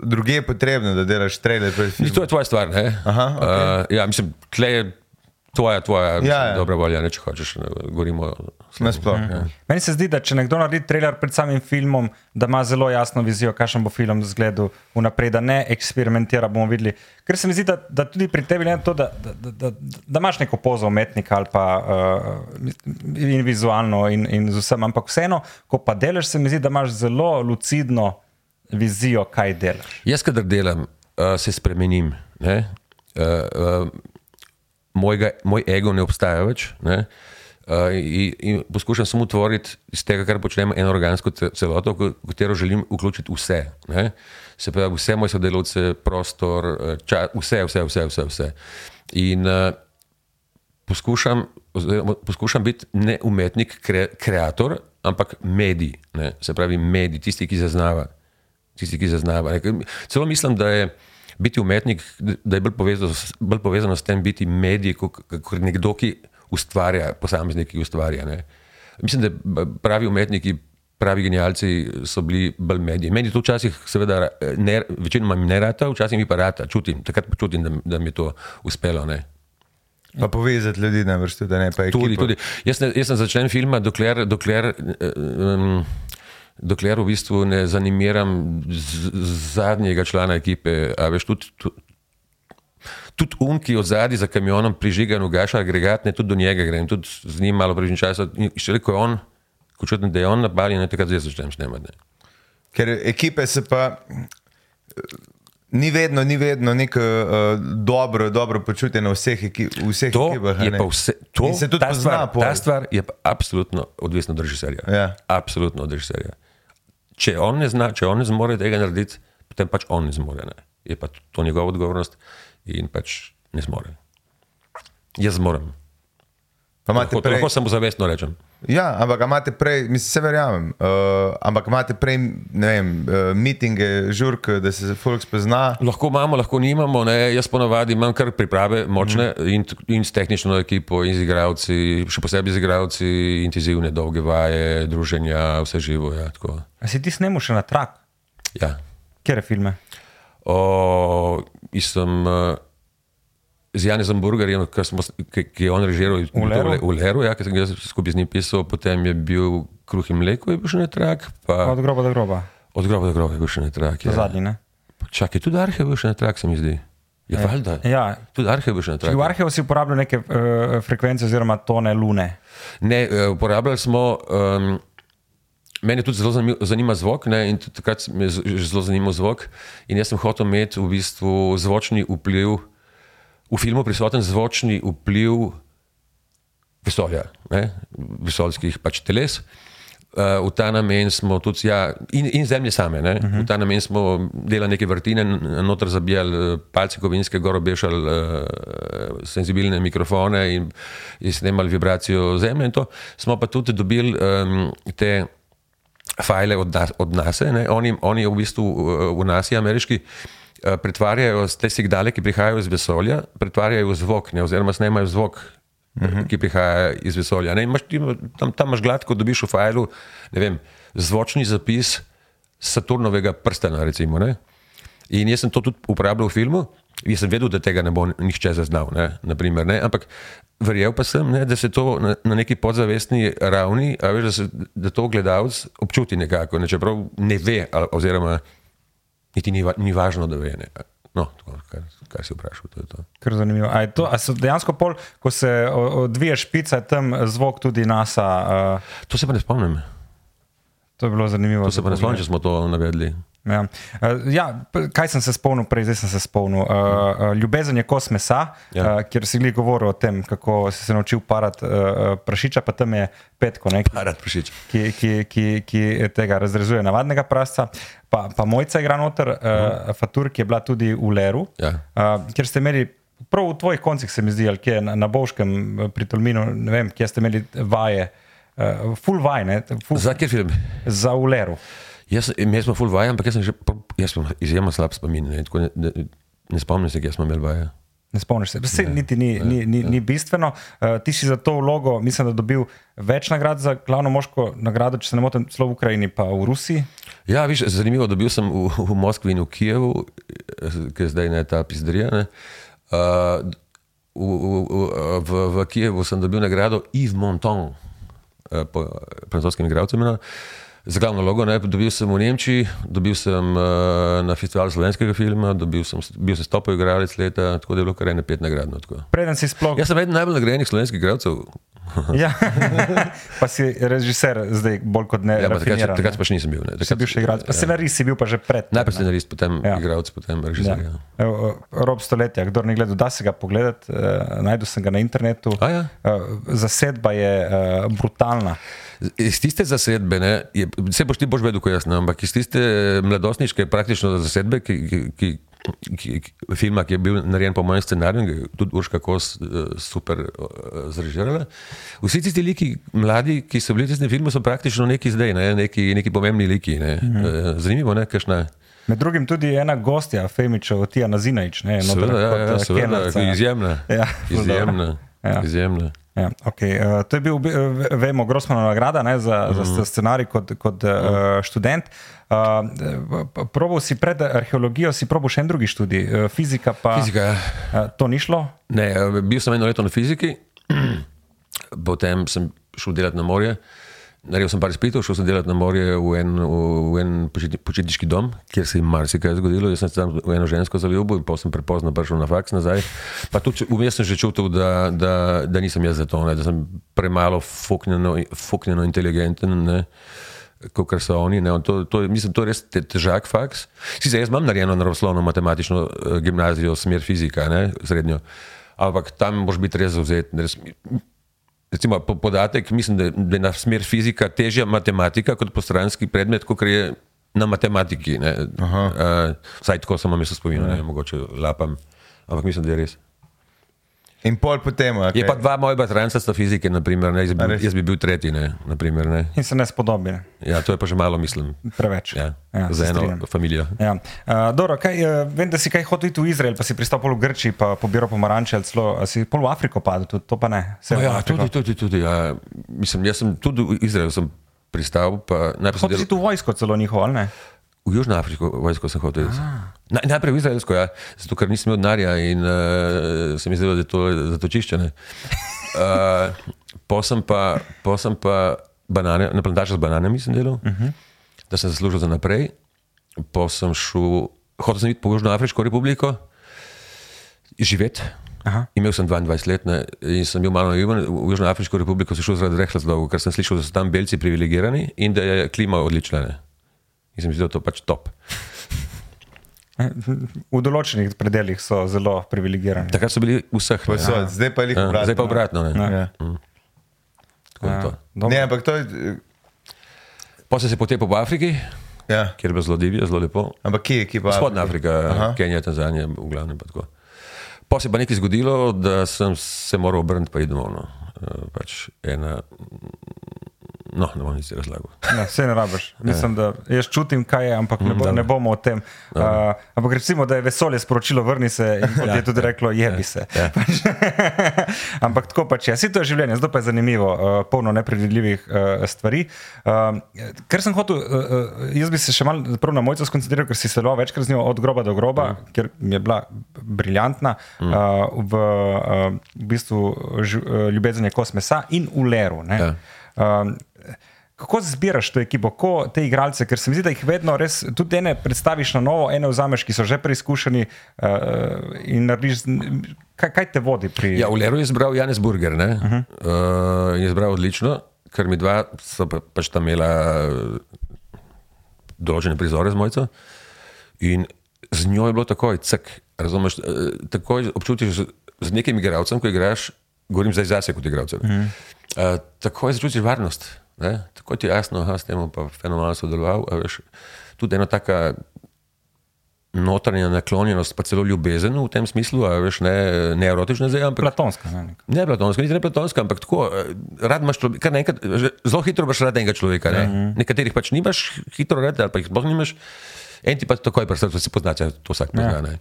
druge potrebno, da delaš trailer pred filmom? to je tvoja stvar. Ne? Aha, okej. uh, ja, mislim, tle je tvoja, tvoja mislim, Ja, ja. dobra volja, ne, če hočeš, ne, govorimo. o- Nasploh. Ja. meni se zdi, da če nekdo naredi trailer pred samim filmom, da ima zelo jasno vizijo, kakšen bo film zgledal vnaprej, da ne eksperimentira, bomo videli. Ker se mi zdi, da, da tudi pri tebi je to, da, da, da, da, da imaš neko pozo umetnika ali pa uh, in vizualno in, in z vsem, ampak vseeno, ko pa delaš, se mi zdi, da imaš zelo lucidno vizijo, kaj delaš. Jaz, kadar delam, uh, se spremenim. Ne? Uh, uh, mojega, moj ego ne obstaja več. Ne? Uh, in, in poskušam samo utvoriti iz tega, kar počnem, eno organsko ce- celoto, v katero želim vključiti vse. Ne? Se pravi, vse moje sodelavce, prostor, eh, ča, vse, vse, vse, vse. vse. In uh, poskušam, oziroma poskušam biti ne umetnik, kre, kreator, ampak medij. Ne? Se pravi, medij, tisti, ki zaznava. Tisti, ki zaznava. Ne? Celo mislim, da je biti umetnik, da je bolj povezano, bolj povezano s tem biti medij, kot nekdo, ki ustvarja, posameznik, ki ustvarja. Ne? Mislim, da pravi umetniki, pravi genialci so bili bolj mediji. Meni to včasih, seveda, ne, večinoma mi ne rata, včasih mi pa rata, čutim, takrat pa čutim, da, da mi je to uspelo. Ne? Pa povezati ljudi na vrstu, da ne pa ekipo. Tudi, tudi. Jaz, ne, jaz sem začel filma, dokler, dokler, um, dokler v bistvu ne zanimiram z, zadnjega člana ekipe. A veš, tudi, tudi, tudi um, ki od zadaj za kamionom prižiga in ugaša agregat, ne tudi do njega grem, tudi z njim malo časa. In Še rekel je on, ko čutim, da je on nabaljen, ne takrat zdaj začnem snemati. ne. Ker ekipe se pa. Ni vedno, ni vedno neko uh, dobro, dobro počutje na vseh, eki, vseh To ekipah. je pa vse. To, In se tudi ta, pozna stvar, pol. ta stvar je pa absolutno odvisna od režiserja. Ja. Absolutno od režiserja. Če on ne zna, če on ne zmore tega narediti, potem pač on ne zmore. Ne. Je pa to njegova odgovornost in pač ne zmore. Jaz zmorem. Pa imate Lahko, prej, lahko samo zavestno rečem. Ja, ampak imate prej, mislim, se verjamem, uh, ampak imate prej, ne vem, uh, mitinge, žurke, da se folk spozna. Lahko imamo, lahko nimamo. Ne. Jaz ponavadi imam kar priprave močne mm. in, in s tehnično ekipo, in z igralci, še posebej z igralci, intenzivne, dolge vaje, druženja, vse živo. Ja, tako. A si ti snemu še na trak? ja. Kjer je filme? O, sem uh, z Janezom Burgerjem, smo, ki, ki je on režiral V Leru? v Leru, ja, ki sem ga skupaj z njim pisal, potem je bil Kruh in mleko, je bil še ne trak, pa Od groba do groba, od groba do groba je bil še ne trak. ja. Ja. zadnji. Ne? Čakaj, tudi Arhe je bil še ne trak, se mi zdi. Je ja, valjda. Ja. Tudi Arhe je bil še ne V trak. arhivu si uporabljal neke uh, frekvence oziroma tone lune. Ne, eh, uporabljali smo. Um, Mene tudi zelo zanima, zvok, ne, in takrat me je zelo zanimal zvok. In jaz sem hotel imeti v bistvu zvočni vpliv, v filmu prisoten zvočni vpliv vesolja, ne, vesoljskih pač teles. Uh, v ta namen smo tudi, ja, in, in zemlje same, uh -huh. v ta namen smo delali neke vrtine, noter zabijali eh, palce kovinske, gor obešali uh, senzibilne mikrofone in, in snemali vibracijo zemlje. To smo pa tudi dobili um, te file od, nas, od nas. Ne? Oni, oni v bistvu uh, v nas, ameriški, uh, pretvarjajo te signale, ki prihajajo iz vesolja, pretvarjajo v zvok, ne? oziroma snemajo zvok. Uh -huh. Ki prihaja iz vesolja. Ne, imaš, ti, tam, tam imaš gladko, dobiš v failu ne vem, zvočni zapis Saturnovega prstena. Recimo, ne. In jaz sem to tudi uporabljal v filmu, jaz sem vedel, da tega ne bo nihče zaznal. Ne, naprimer, ne, ampak verjel pa sem, ne, da se to na, na neki podzavestni ravni, veš, da, se, da to gledalec občuti nekako, ne, čeprav ne ve, oziroma niti ni, va- ni važno, da ve. Ne. No, tako, kar, kar si vprašal, to je to. Kar zanimivo. A, je to, a so dejansko pol, ko se o- odvije špica, tam zvok tudi NASA. Uh, To se pa ne spomnim. To je bilo zanimivo. To se pa ne spomnim, če smo to navedli. Ja. Uh, ja, kaj sem se spomnil prej, zdaj sem se spomnil. Uh, ljubezen je kos mesa, ja. Uh, kjer si glih govoril o tem, kako si se naučil parati uh, prašiča, pa tam je petko, ne, ki, ki, ki, ki, ki tega razrezuje navadnega prasca. Pa, pa mojca igra noter, uh, Fatur, ki je bila tudi v Leru, Ja. uh, kjer ste imeli. Prav v tvojih koncih se mi zdi, ali kje na, na Boškem, eh, pri Tolminu, ne vem, kje ste imeli vaje, uh, full vaj, ne, full, za, kjer film? za Uleru. Jaz, mi smo full vaje, ampak jaz sem že, jaz sem izjemno slab spomin. Ne, ne, ne, ne spomnim se, kje smo imeli vaje. Ne spomniš se, vse niti ni, ni, ni, ni bistveno. Uh, ti si za to vlogo, mislim, da dobil več nagrad za glavno moško nagrado, če se ne motim, celo v Ukrajini, pa v Rusiji. Ja, viš, zanimivo, da bil sem v, v Moskvi in v Kijevu, eh, ki je zdaj ne ta pizderija. Ne. Uh, v, v, v, v Kijevu sem dobil nagrado Yves Montand, po, po, po, po, po, Za glavno logo, ne, dobil sem v Nemčiji, dobil sem uh, na festivalu slovenskega filma, dobil sem, bil sem stopo igralec leta, tako da je bilo kar ene pet nagrad. no, tako. Preden si sploh. Jaz sem eden najbolj nagrajenih slovenskih igralcev. Ja. pa si režiser, zdaj bolj kot ne. Ja, takrat, takrat pač nisem bil. Ne, Si takrat, bil še igralec, pa scenarist si bil pa že pred. Najprej scenarist, potem Ja. ja. igralec, potem režiser. Ja. Ja. Rob stoletja, kdo ne gleda, da se ga pogledati, uh, najdu sem ga na internetu. A ja? Uh, zasedba je uh, brutalna. Iz tiste zasedbe, ne, je, vse boš ti boš vedel, kot jaz, ne, ampak iz tiste mladostniške praktično zasedbe, ki, ki, ki, ki, filma, ki je bil narejen po mojem scenariju, tudi Urška Kos eh, super eh, zrežirala. Vsi tisti liki, mladi, ki so bili v tistem filmu, so praktično neki zdaj, ne, neki, neki pomembni liki. Ne. Mhm. Zanimivo, ne, kakšna. Med drugim tudi ena gostja, Femičev, Tija Nazinajič. Ne, Seveda, ja, ja, eh, seveda, kelnerca. izjemna. Ja, izjemna. Ja. izjemna. Ja, okay. uh, to je bil, uh, vemo, Grossmanova nagrada ne, za, mm. za scenarij kot, kot uh, študent. Uh, probal si pred arheologijo, si probal še en drugi študij, uh, fizika pa. Fizika. Uh, to ni šlo? Ne, eh, bil sem eno leto na fiziki, potem sem šel delati na morje. Naredil sem par izpitov, šel sem delati na morje v en, v en počitniški dom, kjer se je marsikaj zgodilo. Jaz sem se tam v eno žensko zaljubil in potem sem prepozno prišel na faks nazaj. Pa tudi vmes sem že čutil, da, da, da nisem jaz za to, ne, da sem premalo fuknjeno, fuknjeno inteligenten. Ne. kot so oni. Ne, to, to, mislim, to je res te, težak faks. Sicer jaz imam narejeno naravoslovno matematično uh, gimnazijo, smer fizika, ne, srednjo, ampak tam moraš biti res zauzet. Res, recimo, po, podatek, mislim, da, da je na smer fizika težja matematika kot postranski predmet, kot je na matematiki. Uh, vsaj tako sem imel spomin, mogoče lapam, ampak mislim, da je res. In pol potem. Okay. Je pa dva moja bratranca sta fizike, naprimer, ne, jaz, bi, jaz bi bil tretji. Ne, naprimer, ne. In se ne spodobi. Ja, to je pa že malo, mislim. Preveč. Ja, Ja, za eno strinjam. familijo. Ja. Uh, dobro, kaj, uh, vem, da si kaj hotel iti v Izrael, pa si pristal pol v Grčiji, pa pobiral pomaranče, ali celo a si pol v Afriko padel, tudi, to pa ne. No, ja, tudi, tudi, tudi ja. mislim, jaz sem tudi v Izraelu sem pristal, pa najprej sem Hotel si delal tu vojsko celo njihovo, ali ne? V Južno Afriko, vojsko sem hotel. Na, najprej v Izraelsko, ja, zato ker nisem imel denarja in uh, se mi zdelo, da je to zatočišče. ne. Uh, po sem pa, po sem pa banane, na plantaži z bananami sem delal, uh -huh. da sem zaslužil za naprej. Po sem šel, hotel sem iti po Južno Afriško republiko, živeti. Aha. Imel sem 22 let ne, in sem bil malo naiven. V Južno Afriško republiko sem šel zaradi dveh razlogov, ker sem slišal, da so tam belci privilegirani in da je klima odlična. Ne. In sem mislil, da je to pač top. V določenih predeljih so zelo privilegirani. Takrat so bili vseh. ne. Posod, zdaj pa jih Ja, obratno. Zdaj pa obratno. Ne. Ja. Tako je to. dobro. Ne, ampak to je. Pa se potepal v Afriki, Ja. kjer je bilo zelo divje, zelo lepo. Ampak kje, kje pa? Vzhodna Afrika, Aha. Kenija, Tanzanija, v glavnem. pa tako. Pa se je pa nekaj zgodilo, da sem se moral obrniti pa iti domov. No. Eh, Pač ena, no, ne bom nič razlagal. Ne, vse ne rabiš. Mislim, da jaz čutim, kaj je, ampak ne, bo, ne bomo o tem. Uh, ampak recimo, da je vesolje sporočilo, vrni se in kot je tudi reklo, jebi se. Ja. Pač, ampak tako pač je. Vsi to je življenje, zdaj pa je zanimivo, uh, polno nepredvidljivih uh, stvari. Uh, ker sem hotel, uh, uh, jaz bi se še malo prvo na mojco skoncentriral, ker si se loval večkrat z njo od groba do groba, mm. ker mi je bila briljantna. Mm. Uh, v, uh, v bistvu ž, uh, ljubezen je kos mesa in v leru. ne. Ja. Um, Kako zbiraš to ekipo, ko te igralce, ker se mi zdi, da jih vedno res, tudi ene predstaviš na novo, ene vzameš, ki so že preizkušeni uh, in narediš, kaj, kaj te vodi pri Ja, v Leru je izbral Janez Burger, ne? Uh -huh. uh, je izbral odlično, ker mi dva so pa, pač tam imela eh, določene prizore z mojco. In z njo je bilo takoj, cek, razumeš, eh, takoj občutiš z, z nekim igralcem, ko igraš, govorim zdaj zase kot igralcem. Uh -huh. uh, takoj začutiš varnost, ne? takoj ti je jasno, da s tem pa fenomenalno sodeloval. veš. Tudi ena taka notranja naklonjenost, pa celo ljubezen v tem smislu, a veš, ne, ne erotična zdaj, ampak platonska. Ne, nek- Ne platonska, niti ne platonska, ampak tako, eh, rad imaš človeka, že zelo hitro imaš rad enega človeka. Ne? Mhm. Nekaterih pač nimaš hitro rad, ali pa jih sploh nimaš, en ti pa takoj pri srcu se poznaš, to vsak pozna. Ja.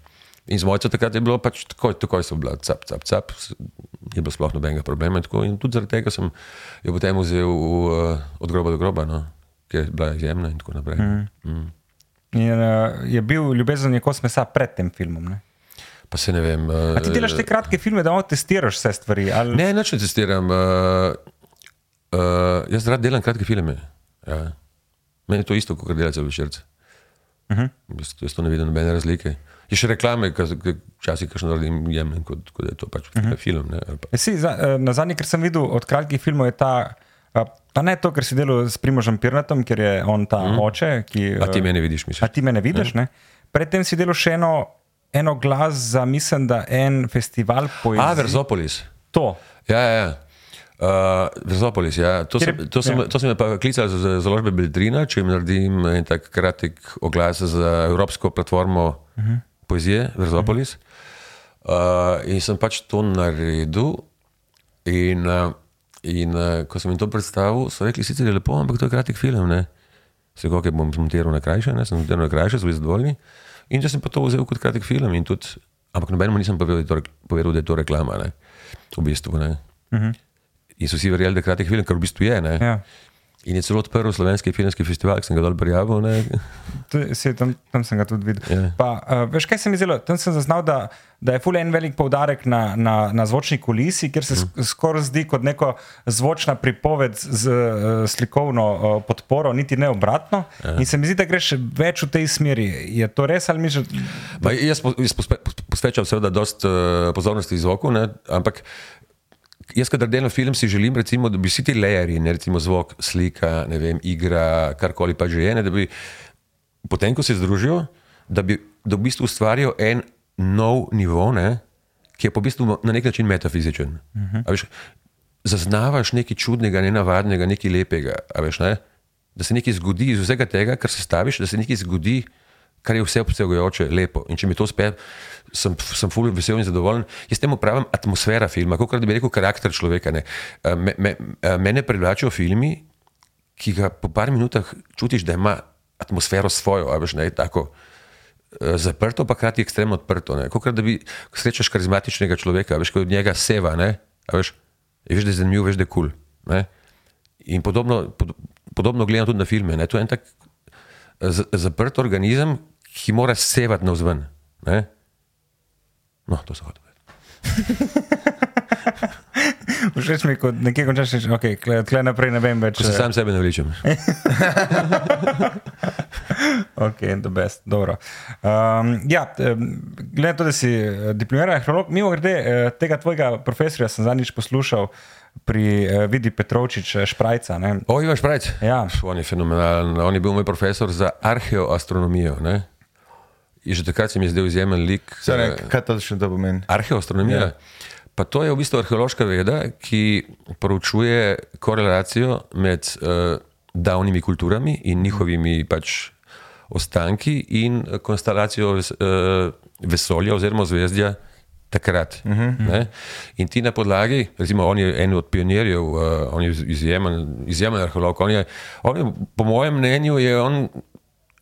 In z mojco takrat je bilo pač takoj, takoj so bila cap, cap, cap, ni bilo sploh nobenega problema. In, tako, in tudi zaradi tega sem jo potem vzel v, uh, od groba do groba, no? ker je bila izjemna in tako naprej. Mm. Mm. In, uh, je bil ljubezen je kos mesa pred tem filmom. Ne? Pa se ne vem. A ti delaš te kratke filme, da malo testiraš vse stvari? Ali... Ne, nič ne testiram. Uh, uh, jaz rad delam kratke filme. Ja. Meni je to isto, kot delati za večerce. Uh -huh. jaz, jaz to ne vidim nobene razlike. Je še reklame, včasih kakšno naredim, jemljem, kot, kot je to pač uh -huh. film. Ne, pa. E, Si, za, eh, na zadnji, ker sem videl od kratkih filmov, je ta. Pa ne to, ker si delal s Primožem Pirnatom, ker je on ta mm. oče. Ki, A ti eh, mene vidiš, misliš? A ti me ne vidiš? Ne? Predtem si delal še eno, eno glas za, mislim, da en festival poezije. A, Verzopolis. To. Ja, ja. ja. Uh, Verzopolis, ja. To, Kjer sem, to, sem, ja. to sem me pa klical za založbe Beltrina, če jim naredim en tak kratek oglas za Evropsko platformo uh -huh. Poezije Verzopolis. Uh, in sem pač to naredil. In, uh, in uh, ko sem jim to predstavil, so rekli, sicer je lepo, ampak to je kratek film. Ne? Se kako bom zmontiral na krajše, ne? sem zmontiral na krajše, so bili zadovoljni. In če sem pa to vzel kot kratek film, tudi, ampak nobenemu nisem povedal, da je to, povedal, da je to reklama. Ne? V bistvu. Ne? Uh -huh. In so vsi verjeli, da je kratek film, kar v bistvu je. Ne? ja. In je celo odprl slovenski filmski festival, ki sem ga dol prijavil. Saj Tam, tam sem ga tudi videl. Ja. Pa, uh, veš, kaj se mi zdelo? Tam sem zaznal, da, da je ful en velik poudarek na, na, na zvočni kulisi, kjer se mm. skoraj zdi kot neko zvočna pripoved z uh, slikovno uh, podporo, niti ne obratno. Ja. In se mi zdi, da greš več v tej smeri. Je to res ali misliš? Ma, jaz po- jaz pospe- posvečam seveda dost uh, pozornosti zvoku, ne? ampak jaz, kadar delam film, si želim, recimo, da bi vsi ti layeri, ne recimo zvok, slika, vem, igra, karkoli pa že je, ne, da bi potem, ko se združijo, da bi da v bistvu ustvarijo en nov nivo, ne, ki je po bistvu na nek način metafizičen. Uh -huh. veš, zaznavaš nekaj čudnega, nenavadnega, nekaj lepega. Veš, ne? Da se nekaj zgodi iz vsega tega, kar se staviš, da se nekaj zgodi, kar je vse obsegajoče, lepo. In če mi to uspe, sem, sem fully vesel in zadovoljen. Jaz temu pravim atmosfera filma, kot bi rekel karakter človeka. ne. Eh, Me, me, eh, mene privlačijo filmi, ki ga po par minutah čutiš, da ima atmosfero svojo, a veš, ne, tako eh, zaprto, pa hkrati ekstremno odprto. Kot da bi srečaš karizmatičnega človeka, veš, ko od njega seva, ne, a veš, veš, da je zanimiv, veš, da je kul. Cool, In podobno, pod, podobno gledam tudi na filme. Ne. To je en tak eh, z- zaprt organizem, ki mora sevati navzven. Ne. No, to se hoče. Všeč mi je, ko nekje končaš, reči, ok, tle, tle naprej ne vem več. Ko se eh, sam sebe ne vličem. Ok, the best, dobro. Um, ja, em, glede na to, da si eh, diplomirani arheolog, mimo grede eh, tega tvojega profesorja sem zadnjič poslušal pri uh, Vidi Petrovčič Šprajca. Ne? O, imaš prav. Ja. On je fenomenalen. On je bil moj profesor za arheoastronomijo. Ne? In že takrat se mi je zdel izjemen lik. Ne, eh, kaj točno to pomeni? Arheoastronomija. Ja. Pa to je v bistvu arheološka veda, ki proučuje korelacijo med uh, davnimi kulturami in njihovimi pač ostanki in konstelacijo ves, uh, vesolja oziroma zvezdja takrat. Uh -huh. In ti na podlagi, recimo, on je en od pionirjev, uh, on je izjemen, izjemen arheolog. On je, on je, po mojem mnenju, je on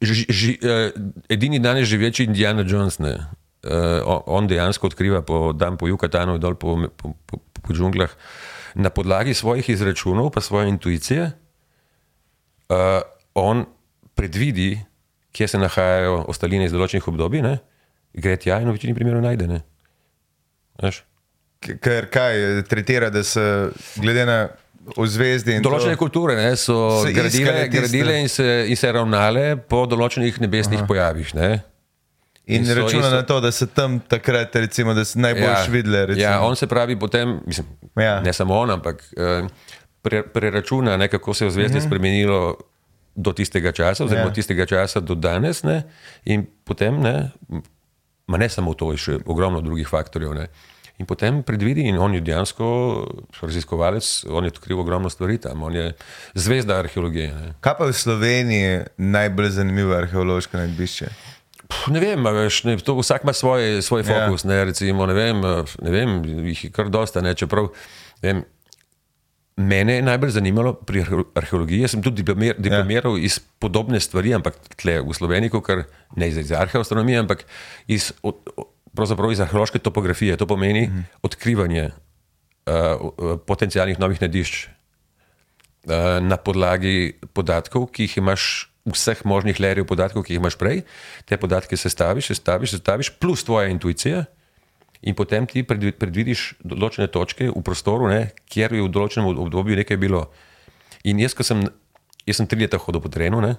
ži, ži, uh, edini danes živeči Indiana Jones. Ne? Uh, on dejansko odkriva po, dan po Jukatanu in dol po, po, po, po džunglah na podlagi svojih izračunov, pa svoje intuicije. Uh, on predvidi, kje se nahajajo ostaline iz določenih obdobij, ne? gre tja in v večini primerov najde. Ne? Ker kaj, tretira, da se glede na ozvezdje in Določene to, kulture ne, so gradile, gradile in, se, in se ravnale po določenih nebesnih Aha. pojavih. Ne. in in so- računa in so- na to, da se tam takrat, recimo, da se najboljš ja, videle. Recimo. ja, on se pravi potem, mislim, Ja. ja. ne samo on, ampak eh, pre, preračuna, ne, kako se je ozvezdje mm -hmm. spremenilo do tistega časa, oziroma Ja. ja. od tistega časa do danes, ne, in potem, ne, ma ne samo to, še ogromno drugih faktorjev. Ne. In potem predvidi, in on je dejansko raziskovalec, on je odkril ogromno stvari tam, on je zvezda arheologije. Ne. Kaj pa v Sloveniji najbolj zanimivo arheološko najbišče? Pff, Ne vem, veš, ne, to vsak ima svoj, svoj Ja. fokus. Ne, recimo, ne, vem, ne vem, jih je kar dosta. Ne, čeprav, ne vem, mene je najbolj zanimalo pri arhe- arheologiji. Jaz sem tudi diplomir, diplomiral ja. iz podobne stvari, ampak tle v Sloveniji, kar ne iz, iz arheoastronomije, ampak iz, od, od, pravzaprav iz arheološke topografije. To pomeni mhm. odkrivanje uh, potencijalnih novih nadišč uh, na podlagi podatkov, ki jih imaš, vseh možnih lerijev podatkov, ki jih imaš prej, te podatke sestaviš, sestaviš, sestaviš, plus tvoja intuicija. In potem ti predvi- predvidiš določene točke v prostoru, ne, kjer je v določenem obdobju nekaj bilo. In jaz, ko sem, jaz sem tri leta hodil po terenu, ne,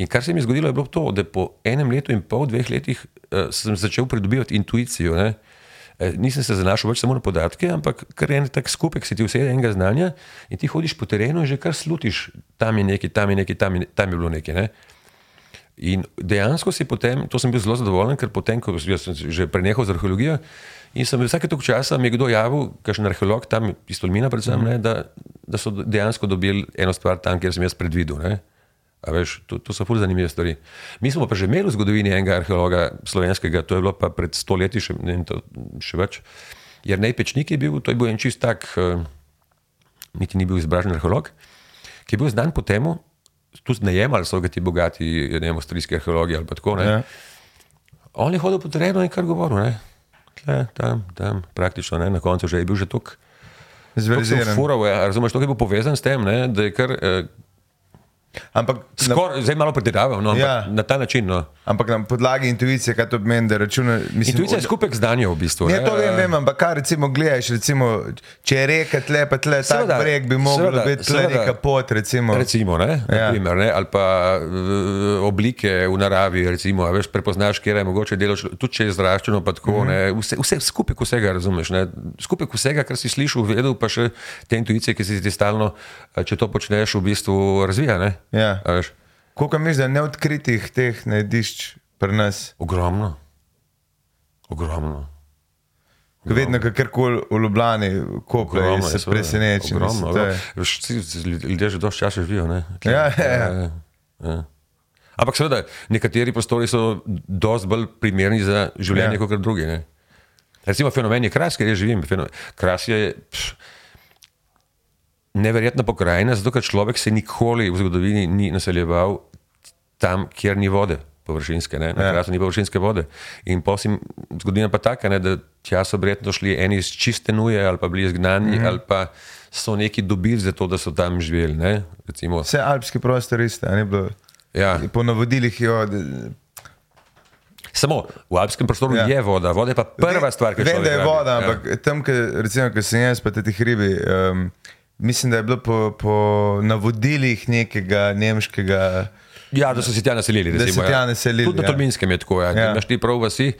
in kar se mi je zgodilo, je bilo to, da po enem letu in pol, dveh letih uh, sem začel pridobivati intuicijo. Ne. Eh, Nisem se zanašal več samo na podatke, ampak kar en tak skupek si ti vse enega znanja in ti hodiš po terenu in že kar slutiš, tam je nekaj, tam je nekaj, tam je, tam je bilo nekaj. Ne. In dejansko si potem, to sem bil zelo zadovoljen, ker potem, ko sem že prenehal z arheologijo, in sem vsake toliko časa mi je kdo javil, kakšen arheolog, tam iz Tolmina, predvsem, ne, da, da so dejansko dobili eno stvar tam, kjer sem jaz predvidel. Ne. A veš, to, to so fur zanimive stvari. Mi smo pa že imeli v zgodovini enega arheologa slovenskega, to je bilo pa pred sto leti, še, ne vem, to, še več. Jernej Pečnik je bil, to je bil en čist tak, uh, niti ni bil izbražen arheolog, ki je bil znan po temu, tudi najemali so ga ti bogati, ne vem, avstrijski arheologi ali tako. Ne. Ja. On je hodil po terenu in kar govoril, ne. Tle, tam, tam, praktično, ne, na koncu že je bil že tukaj. Zveriziran. Fural, ja, razumeš, to je bil povezan s tem, ne, da je kar, eh, Ampak, na, Skor, zdaj malo prediravam, no, Ja. na ta način. No. ampak na podlagi intuicije, kaj to pomeni, da računa. Mislim, Intuicija je od- skupek znanja v bistvu. Ne, to vem, vem, ampak kaj recimo gledaš, recimo, če je reka tle, pa tle, tak Seveda, breg bi mogel biti tle seveda. neka pot, recimo. Recimo, ne, Ja. naprimer, ne, ali pa uh, oblike v naravi, recimo, veš, prepoznaš, kje je mogoče delo, tudi če je zraščeno, pa tako, ne, vse, vse skupek vsega, razumeš, ne, skupek vsega, kar si slišal, vedel, pa še te intuicije, ki si ti stalno, eh, če to počneš, v bistvu razvija, ne. Ja. Koliko misliš, da je neodkritih teh najdišč pri nas? ogromno, ogromno. Vedno, kakorkoli v Ljubljani, Ogromno se presenečen. Ogromno, ogromno. Ljudje že dosti časa živijo. Ne? Ja, ja, ja. Ja, ja. Ampak seveda, nekateri prostori so dosti bolj primerni za življenje Ja. ja. kot drugi. Ne? Recimo fenomen je kras, ker jaz živim. Fenomen- Kras je pš, neverjetna pokrajina, zato ker človek se nikoli v zgodovini ni naseljeval tam, kjer ni vode. Površinske, ne? na Ja. krasu ni površinske vode. In potem zgodovina pa taka, ne, da tja so verjetno šli eni iz čiste nuje, ali pa bili izgnani, mm -hmm. ali pa so neki dobili za to, da so tam živeli. ne. Recimo, Vse alpski prostor iste, ni bilo. ja. Po navodilih jo. d- Samo v alpskem prostoru Ja. ja. je voda, voda je pa prva stvar, ki jo Vem, človek da je voda, Ja. ampak tam, ko sem jaz, pa te hribi, um, mislim, da je bilo po, po navodilih nekega nemškega. Ja, da so se tja naselili. Da Recimo, se tja ja. naselili, Tudi na ja. Tolminskem je tako. Ja. Ja. Ja. Imaš ti prav vasi.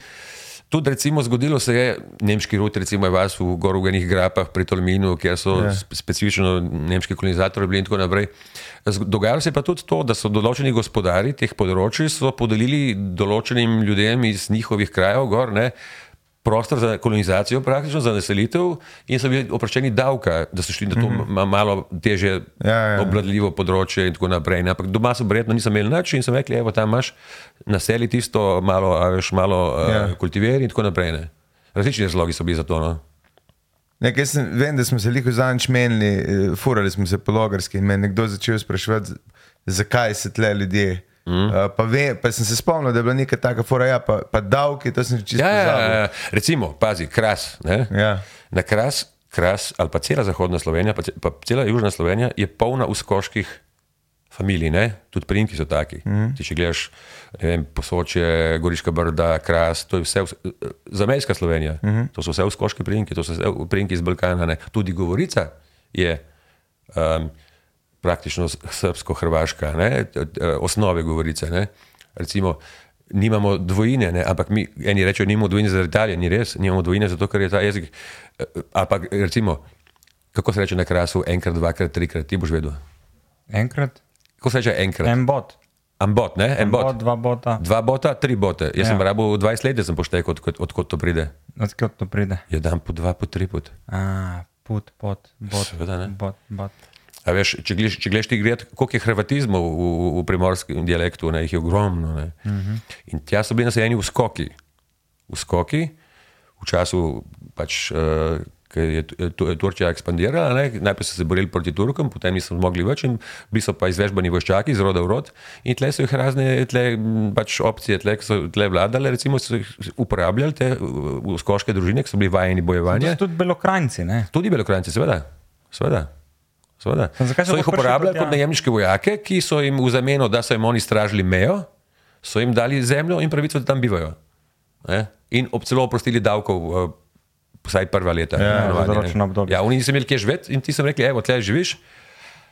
Tudi recimo zgodilo se je, nemški rut, recimo je vas v Gorugenih grapah pri Tolminu, kjer so Ja. ja. specifično nemški kolonizatorji bili in tako naprej. Dogajalo se je pa tudi to, da so določeni gospodari teh področij so podelili določenim ljudem iz njihovih krajev gor, ne, prostor za kolonizacijo, praktično za naselitev in so bili oproščeni davka, da so šli na to mm -hmm. malo teže. Ja, ja, obvladljivo področje in tako naprej. Ampak doma so verjetno niso imeli nič in so rekli, evo tam imaš naseli tisto malo, veš, malo Ja. uh, kultiveri in tako naprej. Ne. Različni razlogi so bili za to. No. Ne, jaz sem, vem, da smo se liho zanč menili, eh, furali smo se po logarski in me je nekdo začel spraševati, zakaj se tle ljudje. Mm. Uh, pa, ve, pa sem se spomnil, da je bila neka taka fora, ja, pa, pa davki, to sem čisto Ja, ja, pozabil. ja, recimo, pazi, kras. Ne. Ja. Na kras, kras ali pa cela zahodna Slovenija, pa, pa cela južna Slovenija je polna uskoških familij, ne? tudi primki so taki. Mm. Ti, če gledaš, vem, posoče, Goriška brda, kras, to je vse us- zamejska Slovenija. Mm. To so vse uskoški primki, to so vse primki iz Balkana. Ne? Tudi Govorica je. Um, praktično s- srbsko-hrvaška, ne, t- t- osnove govorice. Ne. Recimo, nimamo dvojine, ne, ampak mi, eni rečejo, nimamo dvojine zaradi Italije, ni res, nimamo dvojine zato, ker je ta jezik. eh, pa recimo, kako se reče na krasu, enkrat, dvakrat, trikrat, ti boš vedel. Enkrat, Kako se reče enkrat? en bot. Ambot, ne, en bot. bot, dva bota. Dva bota, tri bote. Jaz Ja. ja. sem rabil 20 let, da sem poštekal, odkot, odkot to pride. Odkot to pride? Je dan po dva, po tri pot. A, put, pot, bot. Seveda ne. Bot, bot. A veš, če gledaš, če gledaš ti gledati, koliko je hrvatizmov v, v, v primorskem dialektu, ne, jih je ogromno. Ne. Uh -huh. In tja so bili naseljeni v skoki. V skoki, v času, pač, uh, ko je Tu- Tu- Turčija ekspandirala, ne, najprej so se borili proti Turkom, potem niso mogli več in bili so pa izvežbani vojščaki iz roda v rod. In tle so jih razne tle, pač opcije, tle, ki so tle vladale, recimo so jih uporabljali te skoške družine, ki so bili vajeni bojevanja. tudi belokrajnci, ne? Tudi belokranci, seveda. seveda. Seveda. Zakaj so jih uporabljali kot najemniške vojake, ki so jim v zameno, da so jim oni stražili mejo, so jim dali zemljo in pravico, da tam bivajo. Ne? In ob celo oprostili davkov, eh, vsaj prva leta. Ja, določeno obdobje. Ja, oni niso imeli kje živeti in ti so jim rekli, evo, tle živiš.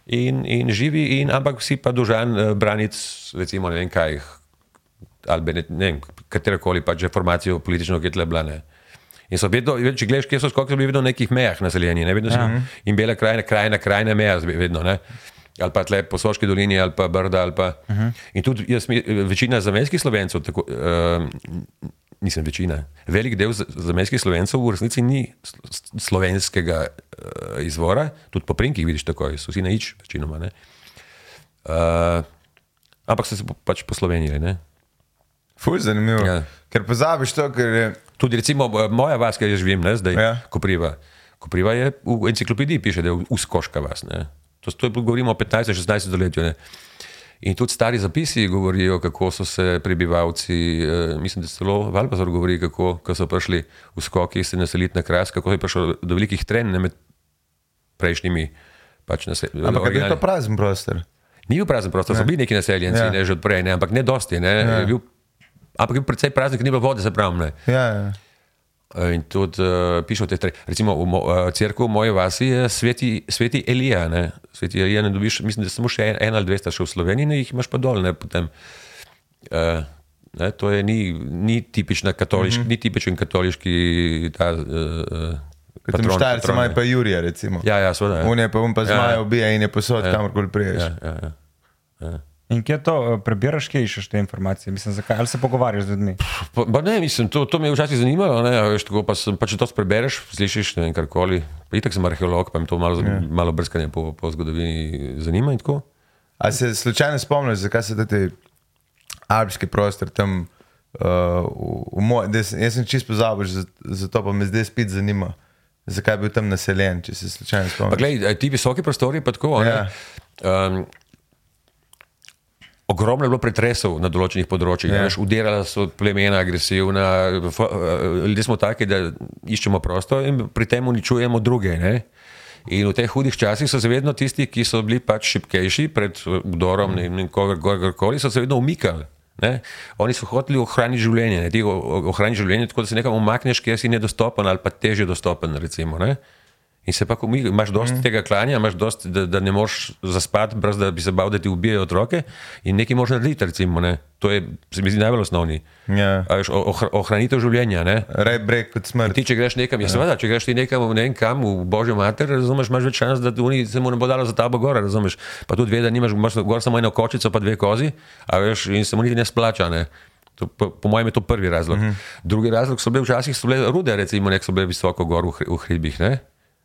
In, in živi, in, ampak si pa dolžan uh, braniti, recimo, ne vem kaj, ali ne, ne vem, katerokoli pač informacijo politično, ki je tle bila. Ne. In so vedno, če gledaš, kje so skoki, so bili vedno na nekih mejah naseljeni, ne vedno ja. in bela krajina, krajina, krajina meja, vedno. Ne. Ali pa tle po Soški dolini, ali pa Brda. Ali pa. Uh -huh. In tudi jaz, mi- večina zamejskih slovencev, tako, uh, nisem večina, velik del z- zamejskih slovencev v resnici ni sl- slovenskega uh, izvora, tudi po prinkih vidiš tako, so vsi na ič, večinoma. Ne. Uh, ampak so se pač poslovenili. Ne. Ful, zanimivo. Ja. Ker pozabiš to, ker je. Tudi recimo eh, moja vas, ki jaz živim, ne, zdaj, Ja. ja. Kopriva. Kopriva je v enciklopediji piše, da je uskoška vas. Ne. To, to je, govorimo o 15-16 stoletju. In tudi stari zapisi govorijo, kako so se prebivalci, eh, mislim, da celo Valbazor govori, kako ko so prišli v skoki se naseliti na kras, kako je prišlo do velikih trenj med prejšnjimi. Pač nase, Ampak je to prazen prostor. Ni bil prazen prostor, so bili neki naseljenci, Ja. ne, že odprej, ne, ampak ne dosti. Ne, je bil, ampak je bil precej prazen, ker ni bilo vode, se pravi. Ja, ja. In tudi uh, piše v teh treh. Recimo v mo, uh, cerkvu v moji vasi je sveti, sveti Elija. Ne. Sveti Elija ne dobiš, mislim, da samo še en, ali dve sta še v Sloveniji, ne, jih imaš pa dol. Ne, potem, uh, ne, to je ni, ni tipična katoliška, mm -hmm. ni tipičen katoliški ta. Uh, Kot tam štajerci imajo pa Jurija, recimo. Ja, ja, seveda. On je pa on pa Ja. zmaja ubija in je posod, Ja. kamorkoli priješ. Ja, ja, ja. Ja. In kje to eh, prebiraš, kje iščeš te informacije? Mislim, zakaj? Ali se pogovarjaš z ljudmi? Pa, pa ne, mislim, to, to me je včasih zanimalo. Ne, a veš, tako, pa, sem, pa če to prebereš, slišiš ne vem, karkoli. Pa itak sem arheolog, pa me to malo, ja. malo brskanje po, po zgodovini zanima. in tako. A se slučajno spomniš, zakaj se ti alpski prostor tam, uh, v, v moj, des, jaz sem čisto pozabil, za- zato pa me zdaj spet zanima, zakaj je bil tam naseljen, če se slučajno Pa spomniš. glej, ti visoki prostori, pa tako. Ja. Ja. Um, ogromno je bilo pretresov na določenih področjih. Ja. Ja. Udirala so plemena, agresivna. eh, Ljudje smo taki, da iščemo prostor in pri tem uničujemo druge. Ne? In v teh hudih časih so se vedno tisti, ki so bili pač šipkejši pred vdorom in kogarkoli, so se vedno umikali. Ne? Oni so hoteli ohraniti življenje, ne? ti o- o- ohraniti življenje tako, da se nekam umakneš, kjer si nedostopen ali pa teže dostopen. Recimo, ne? In se pa, ko mi- imaš dosti mm. tega klanja, imaš dosti, da, da ne moreš zaspati, brez da bi se bal, da ti ubijajo otroke. In nekaj moraš narediti, recimo. Ne? To je, se mi zdi, najbolj osnovni. Ja. A veš, o- ohr- Ohranitev življenja. Rej breg kot smrt. Ti, če greš nekam, ja, seveda, če greš ti nekam, ne vem kam, v Božjo mater, razumeš, imaš več šans, da oni se mu ne bo dalo za tabo gor, razumeš. Pa tudi ve, da nimaš imaš gor samo eno kočico, pa dve kozi, a veš, in se mu niti ne splača. Ne? To, po, po mojem je to prvi razlog. Uh -huh. Drugi razlog so bile včasih so bile rude, recimo, nek so bile visoko gor v, hri- v hribih. Ne?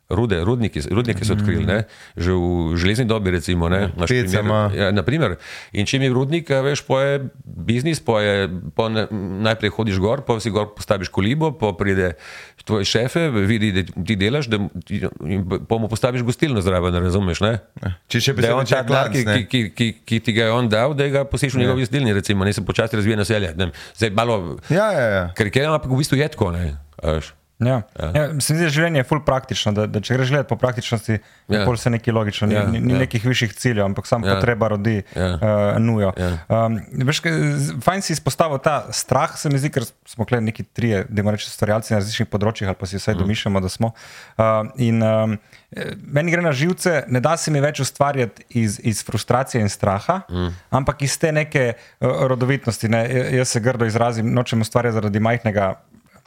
Rude, rudniki, rudniki so odkrili, ne? že v železni dobi. Recimo, ne? Peca primer-. Ja, naprimer. In če mi rudnik, veš, poje biznis, poje, po ne, najprej hodiš gor, pa si gor postaviš kolibo, pa pride tvoj šefe, vidi, da ti delaš, da pa mu postaviš gostilno zraven, razumeš? Ne? Če še Da je on denar, ki, ki, ki, ki, ki ti ga je on dal, da ga posiš v njegovi gostilni, recimo, ne se počasi razvija naselje. Ne Zdaj malo Ja, ja, ja. karikiram, ampak v bistvu je tako. Ne? a veš. Ja. Ja. Ja, se mi zdi, da življenje je ful praktično. Da, da če greš gledati po praktičnosti, Ja. ja. se nekaj logično, Ja, ni, ni ja. nekih višjih ciljev, ampak samo Ja. potreba rodi Ja. uh, nujo. Ja. Um, veš, fajn si izpostavil ta strah, se mi zdi, ker smo kle neki trije, da reče, stvarjalci na različnih področjih, ali pa si vsaj domišljamo, da smo. Uh, in um, meni gre na živce, ne da se mi več ustvarjati iz, iz frustracije in straha, mm. ampak iz te neke uh, rodovitnosti. Ne? Ja- Jaz se grdo izrazim, nočem ustvarjati zaradi majhnega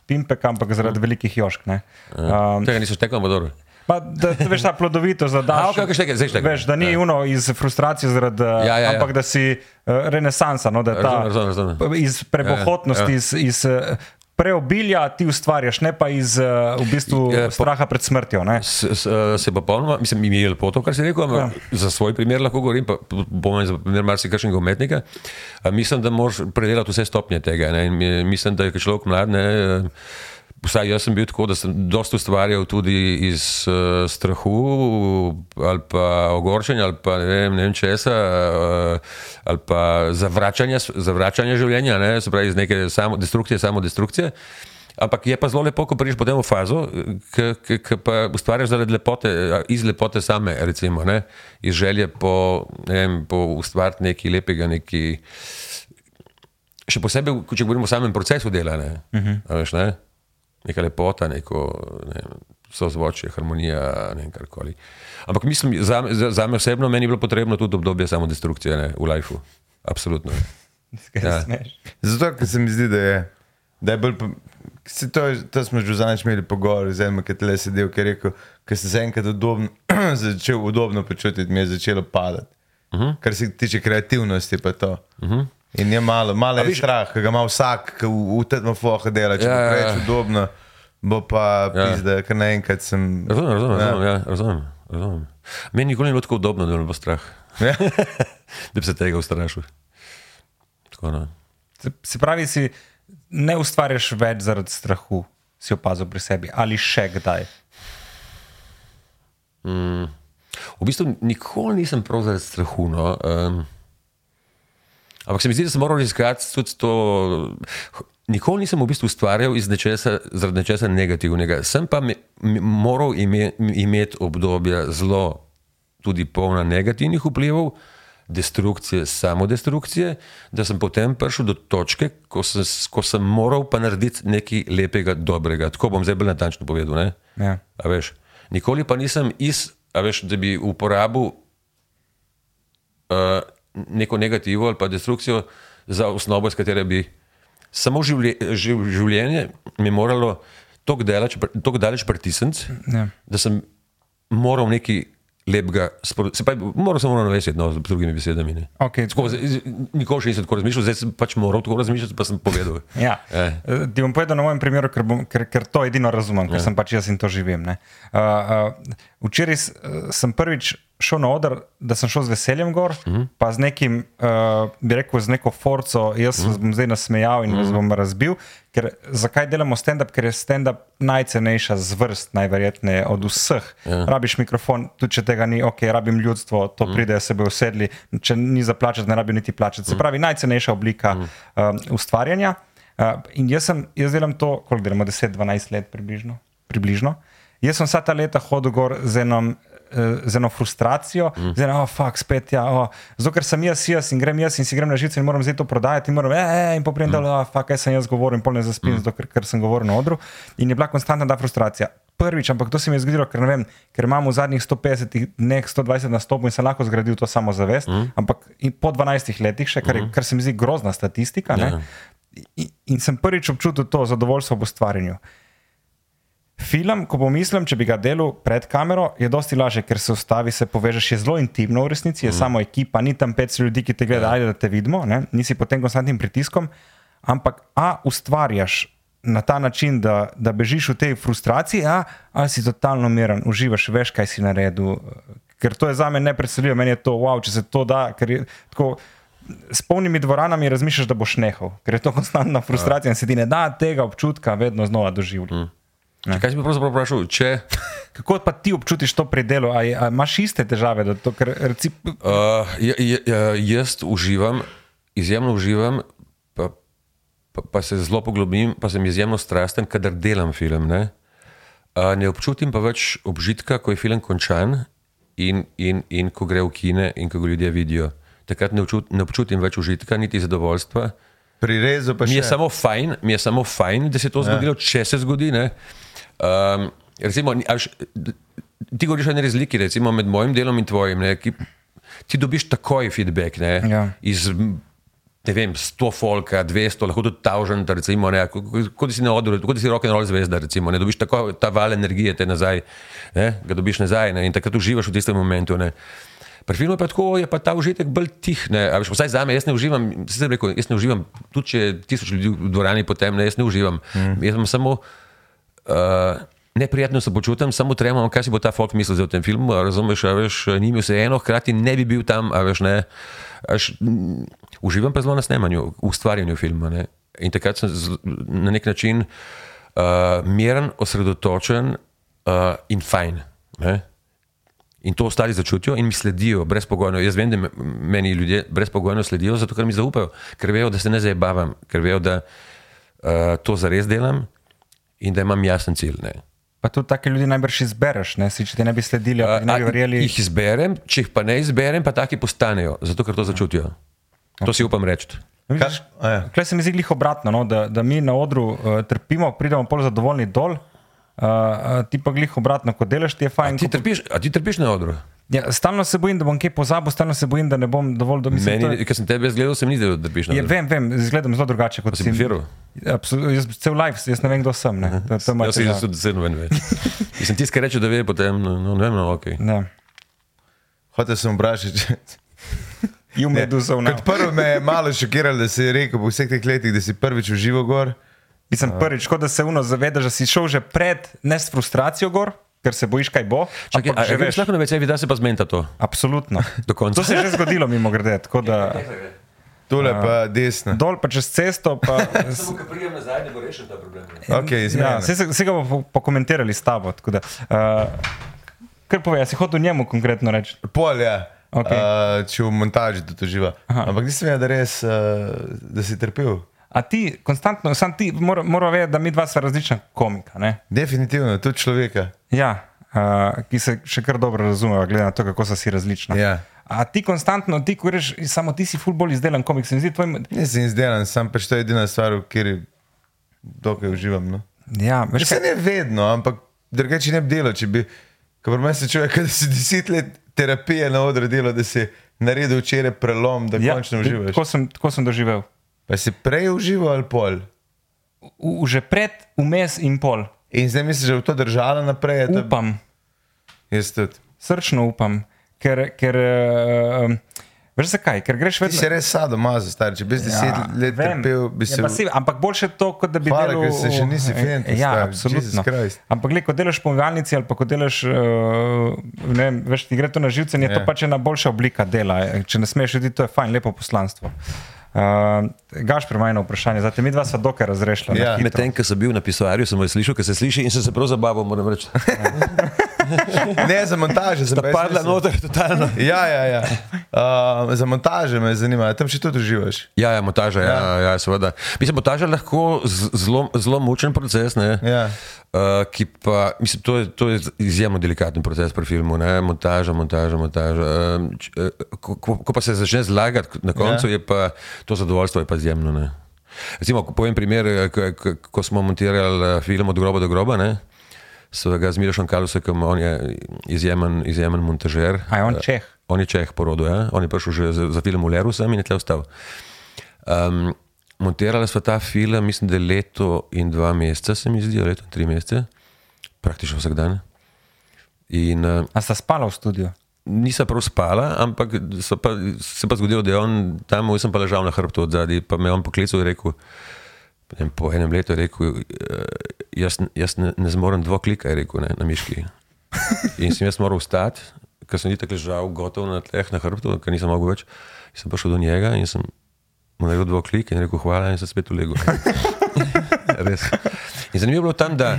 pimpeka, ampak zaradi velikih jošk. ne. Um, Tega niso štekali, modor. Pa, da, da veš ta plodovitost, da daš. A, okej, okej, štekaj, zdaj štekaj. Veš, da ni Ja. uno iz frustracije, zaradi, Ja, ja, ja. ampak da si uh, renesansa, no, da je ta, Razumem, razumem, razumem. iz prebohotnosti, Ja, ja. iz, iz uh, preobilja ti ustvarjaš, ne pa iz uh, v bistvu Ja, po- straha pred smrtjo. Ne? S, s, se pa polnoma, mislim, mi je lepo to, kar si rekel, ampak ja. za svoj primer lahko govorim, pa bom za primer marsikakšnega umetnika. A, Mislim, da moraš predelati vse stopnje tega. Ne? Mislim, da je človek mlad. Ne? Vsaj jaz sem bil tako, da sem dosta ustvarjal tudi iz uh, strahu ali pa ogorčenja ali pa ne vem, ne vem česa uh, ali pa zavračanja, zavračanja življenja, ne? se pravi iz neke samo destrukcije, samo destrukcije. Ampak je pa zelo lepo, ko prideš potem v fazo, ki pa ustvarjaš zaradi lepote, iz lepote same, recimo, ne? iz želje po, ne vem, po ustvariti nekaj lepega, nekaj. Še posebej, če govorimo o samem procesu dela, ne? Uh -huh. veš, ne? Neka lepota, neko ne sozvočje, harmonija, ne vem, karkoli. Ampak mislim, za, za, za me osebno meni je bilo potrebno tudi obdobje samodestrukcije ne? v lifeu. Absolutno. Ja. Zato, ker se mi zdi, da je, da je bolj. Se to, je- to smo že zadnjič imeli pogovor z enim, ki je tle sedel, ki je rekel, ker sem se enkrat udobno, začel udobno počutiti, mi je začelo padati. Uh -huh. Kar se tiče kreativnosti, pa to. Uh -huh. In je malo, malo je strah, ki ga ima vsak, ki v, v tem foha dela, če Ja, ja, ja, bo ja. preveč udobno, bo pa Ja. pizda, ker naenkrat sem. Razumem, razumem, Ja. razumem, ja, razumem, razumem. Meni nikoli ni bilo tako udobno, da me bo strah, Ja. da bi se tega ustrašil. Tako, no. Se- Se pravi, si ne ustvarjaš več zaradi strahu, si opazil pri sebi ali še kdaj. V bistvu nikoli nisem prav zaradi strahu. No. Um, ampak se mi zdi, da sem moral iskati tudi to. Nikoli nisem v bistvu ustvarjal iz nečesa, zaradi nečesa negativnega. Sem pa me, me, moral ime, imeti obdobja zelo tudi polna negativnih vplivov, destrukcije, samodestrukcije, da sem potem prišel do točke, ko sem, ko sem moral pa narediti nekaj lepega, dobrega. Tako bom zdaj bolj natančno povedal. Ne? Ja. A veš, nikoli pa nisem iz, veš, da bi uporabil uh, neko negativo ali pa destrukcijo za osnovo, iz katere bi samo življe, živ, življenje mi moralo tako daleč, daleč pritisniti, Ja. da sem moral nekaj lepega, se pravi, moral sem ravnovesiti, no, z drugimi besedami. Ne. Okay. Tako, nikoli še nisem tako razmišljal, zdaj sem pač moral tako razmišljati, pa sem povedal. Ja. Eh. Ti bom povedal na mojem primeru, ker, bom, ker, ker to edino razumem, ker Ja. sem pač jaz in to živim. ne. Uh, uh, včeraj eh, sem prvič šel na oder, da sem šel z veseljem gor, uh Mhm. -huh. pa z nekim, uh, bi rekel, z neko forco, jaz uh Mhm. -huh. bom zdaj nasmejal in uh -huh. vas bom razbil. Ker, zakaj delamo stand-up? Ker je stand-up najcenejša zvrst, najverjetneje od vseh. Ja. Rabiš mikrofon, tudi če tega ni, ok, rabim ljudstvo, to pride, se bo usedli, če ni za plačati, ne rabijo niti plačati. Se pravi, najcenejša oblika um, ustvarjanja. Uh, in jaz, sem, jaz delam to, koliko delamo, 10-12 let približno. približno. Jaz sem vsa ta leta hodil gor z, enom, eh, z eno frustracijo, mm. z eno, oh, fuck, spet ja. Oh. Zato, ker sem jaz, jaz in grem jaz in si grem na živce in moram zdaj to prodajati in moram, eh, eh, in poprijem, mm. da, oh, fuck, kaj sem jaz govoril in pol ne zaspim, mm. zato, ker, ker sem govoril na odru. In je bila konstantna ta frustracija. Prvič, ampak to se mi je zgodilo, ker, vem, ker imam v zadnjih 150 dneh 120 nastopov in sem lahko zgradil to samozavest, mm. ampak po 12 letih, še, kar, je, kar se mi zdi grozna statistika. Ja. Ne, in, in sem prvič občutil to zadovoljstvo v ustvarjanju. Film, ko pomislim, če bi ga delal pred kamero, je dosti lažje, ker se ustavi, se povežeš, je zelo intimno v resnici, je mm. samo ekipa, ni tam 500 ljudi, ki te gledajo, ja. da te vidimo, ne? nisi pod tem konstantnim pritiskom, ampak a ustvarjaš na ta način, da, da bežiš v tej frustraciji, a, a si totalno miren, uživaš, veš, kaj si naredil. Ker to je za me nepredstavljivo, meni je to wow, če se to da. je Tako, s polnimi dvoranami razmišljaš, da boš nehal, ker je to konstantna frustracija in se ti ne da tega občutka vedno znova doživljati. Mm. Če kaj si pravzaprav vprašal, če. Kako pa ti občutiš to pri delu? A, je- a imaš iste težave? da To, ker, reci, Uh, j, j, j, jaz uživam, izjemno uživam, pa, pa, pa se zelo poglobim, pa sem izjemno strasten, kadar delam film. Ne, uh, ne občutim pa več obžitka, ko je film končan in, in, in ko gre v kine in ko ga ljudje vidijo. Takrat ne, občut, ne občutim več užitka, niti zadovoljstva. Pri rezu pa Mi še. je samo fajn, mi je samo fajn, da se je to zgodilo, ja. če se zgodi. ne. Um, recimo, ni- a veš, d- ti govoriš o eni razliki recimo, med mojim delom in tvojim. Ne, ki, ti dobiš takoj feedback ne, Ja. iz ne vem, 100 folka, 200, lahko tudi tavžen, recimo, ne, ko- ko- kot si na odru, kot si rock and roll zvezda, recimo, ne, dobiš tako ta val energije te nazaj, ne, ga dobiš nazaj ne, in takrat uživaš v tistem momentu. Ne. Pri filmu je pa tako, je pa ta užitek bolj tih. Ne, veš, vsaj za me, jaz ne uživam, rekel, jaz ne uživam, tudi če je tisoč ljudi v dvorani potem, ne, jaz ne uživam. Mm. Jaz sem samo uh, neprijetno se počutim, samo tremam, kaj si bo ta folk mislil za tem filmu. a Razumeš, a veš, ni mi vseeno, hkrati ne bi bil tam, a veš, ne. A veš, mm, uživam pa zelo na snemanju, ustvarjanju filma. Ne. In takrat sem z, na nek način uh, miren, osredotočen uh, in fajn. Ne. In to ostali začutijo in mi sledijo brezpogojno. Jaz vem, da me- meni ljudje brezpogojno sledijo, zato ker mi zaupajo, ker vejo, da se ne zabavam, ker vejo, da uh, to zares delam in da imam jasen cilj. Ne. pa tudi take ljudi najbrž izbereš, ne? Si, če ti ne bi sledili, ali ne bi A, verjeli. jih izberem, če jih pa ne izberem, pa taki postanejo, zato ker to začutijo. To si upam reči. Vidiš, A ja. Klej se mi zdi glih obratno, no? da, da mi na odru uh, trpimo, pridemo pol zadovoljni dol, uh, uh, ti pa glih obratno, ko delaš, ti je fajn. Ti ko- trpiš, a ti trpiš na odru? Ja, stalno se bojim, da bom kaj pozabil, stalno se bojim, da ne bom dovolj do misli. Meni, ker sem tebe zgledal, sem ni zdel, da Je, odru. vem, vem, izgledam zelo drugače kot bifiral? Absolutno, jaz cel life, jaz ne vem, kdo sem. Ne. To, to Jaz težava. tudi zelo ven ve. Mislim, tisti, ki reče, da ve, potem, no, no ne vem, no, ok. Ne. Hotel sem vprašati. če- You may do so now. Kot prvo me je malo šokiralo, da si rekel po vseh teh letih, da si prvič užival gor. Mislim, prvič, kot da se uno zavedaš, da si šel že pred, ne s frustracijo gor, ker se bojiš, kaj bo. Čakaj, ampak a, že a, veš. lahko na večer vidi, da se pa zmenta to. Absolutno. Do konca. To se je že zgodilo, mimo grede. Tako da Tole pa desno. dol pa čez cesto. Pa, Samo, ko prijem nazaj, ne bo rešen ta problem. Okay, ja, vse, se- vse ga bomo pokomentirali s tabo. tako Da, uh, kar povej, a si hotel njemu konkretno reči? Pol je, Okej. uh, če v montaži to uživa. Ampak nisem vedel, da, res, uh, da si trpel. A ti, konstantno, sam ti, mora, mora vedeti, da mi dva sva različna komika. Ne? Definitivno, tudi človeka. Ja, uh, ki se še kar dobro razumejo, glede na to, kako so si različna. Ja. A ti konstantno, ti, ko rečeš, samo ti si fulbol izdelan komik, se mi zdi tvoj. Nisem izdelan, sem pač to je edina stvar, v kateri dokaj uživam. No. Ja, veš, kaj, ne vedno, ampak drugače ne bi delal. Če bi, pri meni se človek, da si deset let terapije na odru delal, da si naredil včeraj prelom, da ja, končno uživaš. Tako sem, tako sem doživel. Pa si prej užival ali pol. V, že pred, vmes in pol. In zdaj misliš, da bo to držalo naprej? Da, Upam, jaz tudi. srčno upam, ker, ker uh, veš zakaj, ker greš Ti vedno. si res sadomazo, star. Če bi jaz deset ja, let vem. trpel, bi se Ja, si, ampak boljše to, kot da bi Hvala, delal. ker se še nisi fent Ja, star, absolutno. Ampak, gled, ko delaš v pomivalnici ali pa ko delaš, uh, ne vem, veš, ti gre to na živce, je Ja. to pač ena boljša oblika dela. Če ne smeš videti, to je fajn, lepo poslanstvo. Uh, Gaš, premajno vprašanje, zdaj mi dva sva dokaj razrešila. na Ja. Medtem, ko sem bil na pisoarju, sem jo slišal, ker se sliši in sem se prav zabaval, moram reči. Ne, za montaže pa jaz padla noter, totalno. Ja, ja, ja. Uh, za montaže me zanima, tam še tudi uživaš. Ja, ja, montaža, ja, ja, seveda. Mislim, montaža je lahko zelo, zelo mučen proces, ne, Ja. uh, ki pa, mislim, to je, to je izjemno delikaten proces pri filmu, ne, montaža, montaža, montaža. Um, uh, ko, ko, pa se začne zlagati na koncu, Ja. ja. je pa to zadovoljstvo je pa izjemno. Ne. Recimo, povem primer, eh, ko, ko, ko smo montirali eh, film od groba do groba, ne, so ga z Milošem Kalusekom, on je izjemen, izjemen montažer. A je on Čeh? On je Čeh porodil, ja? on je prišel že za, za film v Leru sem in je tle ostal. Um, montirali smo ta film, mislim, da je leto in dva meseca, se mi zdi, leto in tri mesece, praktično vsak dan. In uh, A sta spala v studiu? nisem prav spala, ampak pa, se pa zgodilo, da je on tam, jaz sem pa ležal na hrbtu od zadaj, pa me je on poklical in rekel, ne vem, po enem letu je rekel, "Eh, jaz, jaz ne, ne zmorem dvoklika, je rekel ne, na miški. In sem jaz moral vstati, ker sem itak ležal gotov na tleh na hrbtu, ker nisem mogel več. In sem prišel do njega in sem mu naredil dvoklik in rekel hvala in sem spet ulegel. Res. In zanimivo je bilo tam, da,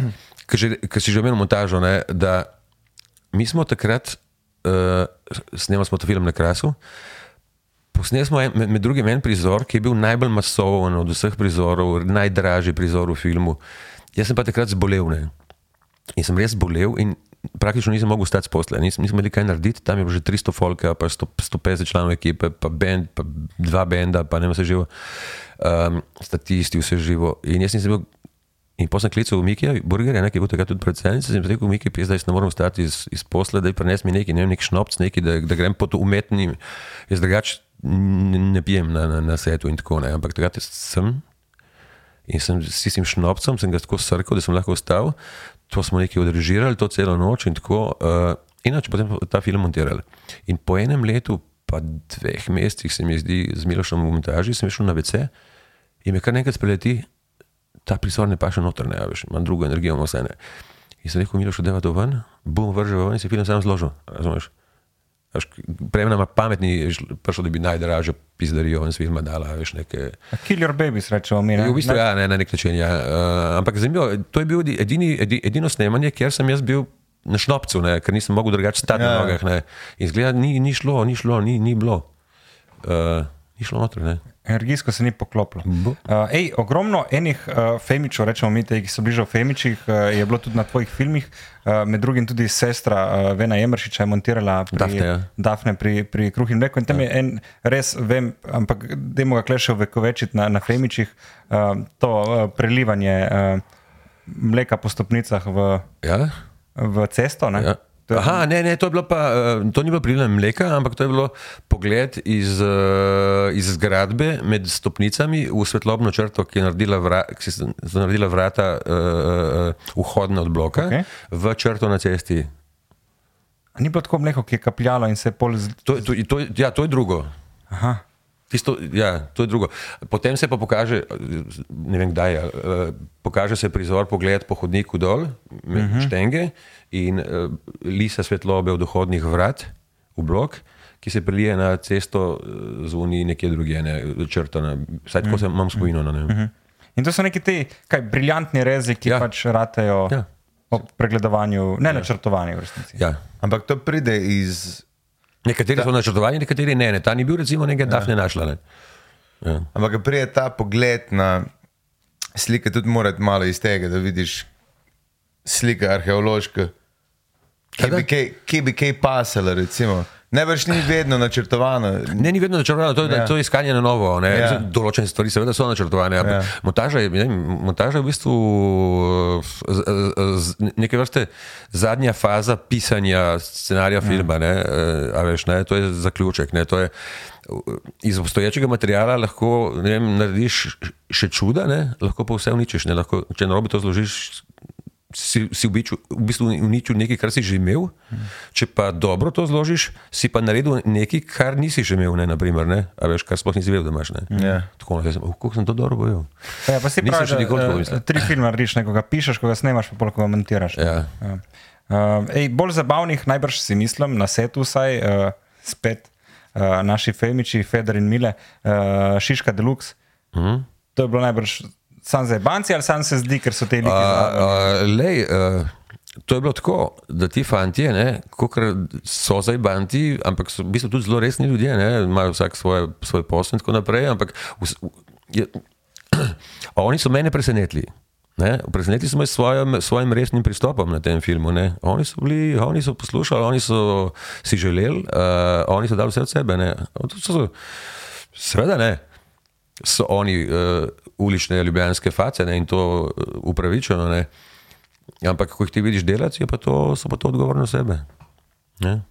ker si že omenil montažo, ne, da mi smo takrat, uh, snemali smo ta film na krasu. Posneli smo en, med, med drugim en prizor, ki je bil najbolj masoven od vseh prizorov, najdražji prizor v filmu. Jaz sem pa takrat zbolel. Ne? In sem res bolel in praktično nisem mogel stati s posle, nisem, nisem imel kaj narediti, tam je bilo že 300 folka, pa 100, 150 članov ekipe, pa, band, pa dva benda, pa ne vem, vse živo, um, statisti, vse živo. In jaz nisem bil. In potem sem klical v Mikija, burgerje, ki je bil takrat tudi predsednik, sem rekel, Miki, jaz ne morem stati iz, iz posla, da je prinesel mi nekaj, ne vem, nek šnopc, neki, da, da grem po to umetni. Jaz drugače ne, pijem na, na, na setu in tako ne, ampak takrat sem in sem s tistim šnopcem, sem ga tako srkal, da sem lahko ostal. To smo nekaj odrežirali, to celo noč in tako. Uh, Inače, potem ta film montirali. In po enem letu, pa dveh mesecih, se mi zdi, z Milošom v montaži, sem šel na WC in me kar nekaj spreleti, ta prizor ne paše noter, ne, veš, imam drugo energijo, vse ne. In sem rekel, Miloš, da je to ven, bom vržel ven in se film sam zložil, razumeš? Veš, Prej nam pametni prišel, da bi najdražjo pizdarijo in s filma dala, veš, neke. A Kill your babies, rečemo mi. Ne? V bistvu, ja, ne, na nek način. Ja. Uh, ampak zanimivo, to je bil edini, edi, edino snemanje, kjer sem jaz bil na šnopcu, ne, ker nisem mogel drugače stati Ja. na nogah. Ne. In zgleda, ni, ni šlo, ni šlo, ni, ni bilo. Uh, ni šlo noter. Ne. Energijsko se ni poklopilo. Uh, ej, ogromno enih uh, femičev, rečemo mi, te, ki so bližje v Femičih, uh, je bilo tudi na tvojih filmih, uh, med drugim tudi sestra uh, Vena Jemršiča je montirala pri, Dafne, ja. Dafne pri, pri Kruh in mleku. In tam je en, res vem, ampak dajmo ga kleše vekovečiti na, na Femičih, uh, to uh, prelivanje uh, mleka po stopnicah v, Ja? v cesto. Ne? Ja. Je- Aha, ne, ne, to, je pa, eh, to ni bilo prilivanje mleka, ampak to je bilo pogled iz, eh, iz zgradbe med stopnicami v svetlobno črto, ki je naredila, vra, ki so naredila vrata uh, vhodna od bloka okay. v črto na cesti. A Ni bilo tako mleko, ki je kapljalo in se je pol. Z... To, to, to, ja, to je drugo. Aha. Tisto, ja, to je drugo. Potem se pa pokaže, ne vem kdaj, eh, pokaže se prizor, pogled po hodniku dol, uh -huh. štenge in uh, lisa svetlobe od vhodnih vrat v blok, ki se prelije na cesto eh, z uni nekje druge, ne, črtana. Vsaj tako uh -huh. se imam spomino. Ne. Uh -huh. In to so neki ti kaj, briljantni rezi, ki ja. Pač ratejo ja. Ja. ob pregledovanju, ne ja. načrtovanju v resnici. ja. Ampak to pride iz. Nekateri so načrtovani, nekateri ne, ne. Ta ni bil recimo nekaj ja. Dafne našla. Ne. Ja. Ampak ko pride ta pogled na slike, tudi mora iti malo iz tega, da vidiš slike arheološke. Ki bi kaj, bi kaj pasalo, recimo. Najbrž ni vedno načrtovano. Ne, ni vedno načrtovano, to, Ja. ja. to je iskanje na novo. ne. Ja. Določene stvari seveda so načrtovane. Ja. Ja. Montaža, je, ne, montaža je v bistvu eh, z, z, neke vrste zadnja faza pisanja scenarija filma. Ne, eh, a veš, ne, to je zaključek. Ne, to je, eh, iz obstoječega materiala lahko vem, narediš še čuda, ne, lahko pa vse uničiš. Ne, lahko, če narobe to zložiš, si, si v, biču, v bistvu uničil nekaj, kar si že imel, če pa dobro to zložiš, si pa naredil nekaj, kar nisi že imel, ne, naprimer, ne, a veš, kar sploh nisi vedel, da imaš. Ne. Ja. Tako, ne, sem, oh, kako sem to dobro bojil. Ja, pa si pravi, še nikoli tako da, mislil. eh, tri filme narediš, nekoga pišeš, ko ga snemaš, pa pol, ko ga montiraš. Ja. Ja. Uh, ej, bolj zabavnih, najbrž si mislim, na setu vsaj, uh, spet uh, naši filmiči, Feder in Mile, uh, Šiška Deluxe. Mhm. Uh -huh. To je bilo najbrž sam za banci ali sam se zdi, ker so te uh, lej, uh, to je bilo tako, da ti fanti, kot so zdaj banti, ampak so v bistvu tudi zelo resni ljudje, ne, imajo vsak svoje, svoj posel in tako naprej. Ampak vs, je, oni so mene presenetili. Ne? Presenetili so me s svojim, svojim resnim pristopom na tem filmu. Ne? Oni so bili, oni so poslušali, oni so si želeli, uh, oni so dali vse od sebe. ne. Seveda ne. So oni uh, ulične ljubljanske face ne, in to uh, upravičeno. Ne. Ampak, ko jih ti vidiš delati, pa to, so pa to odgovorni sebe. Ne.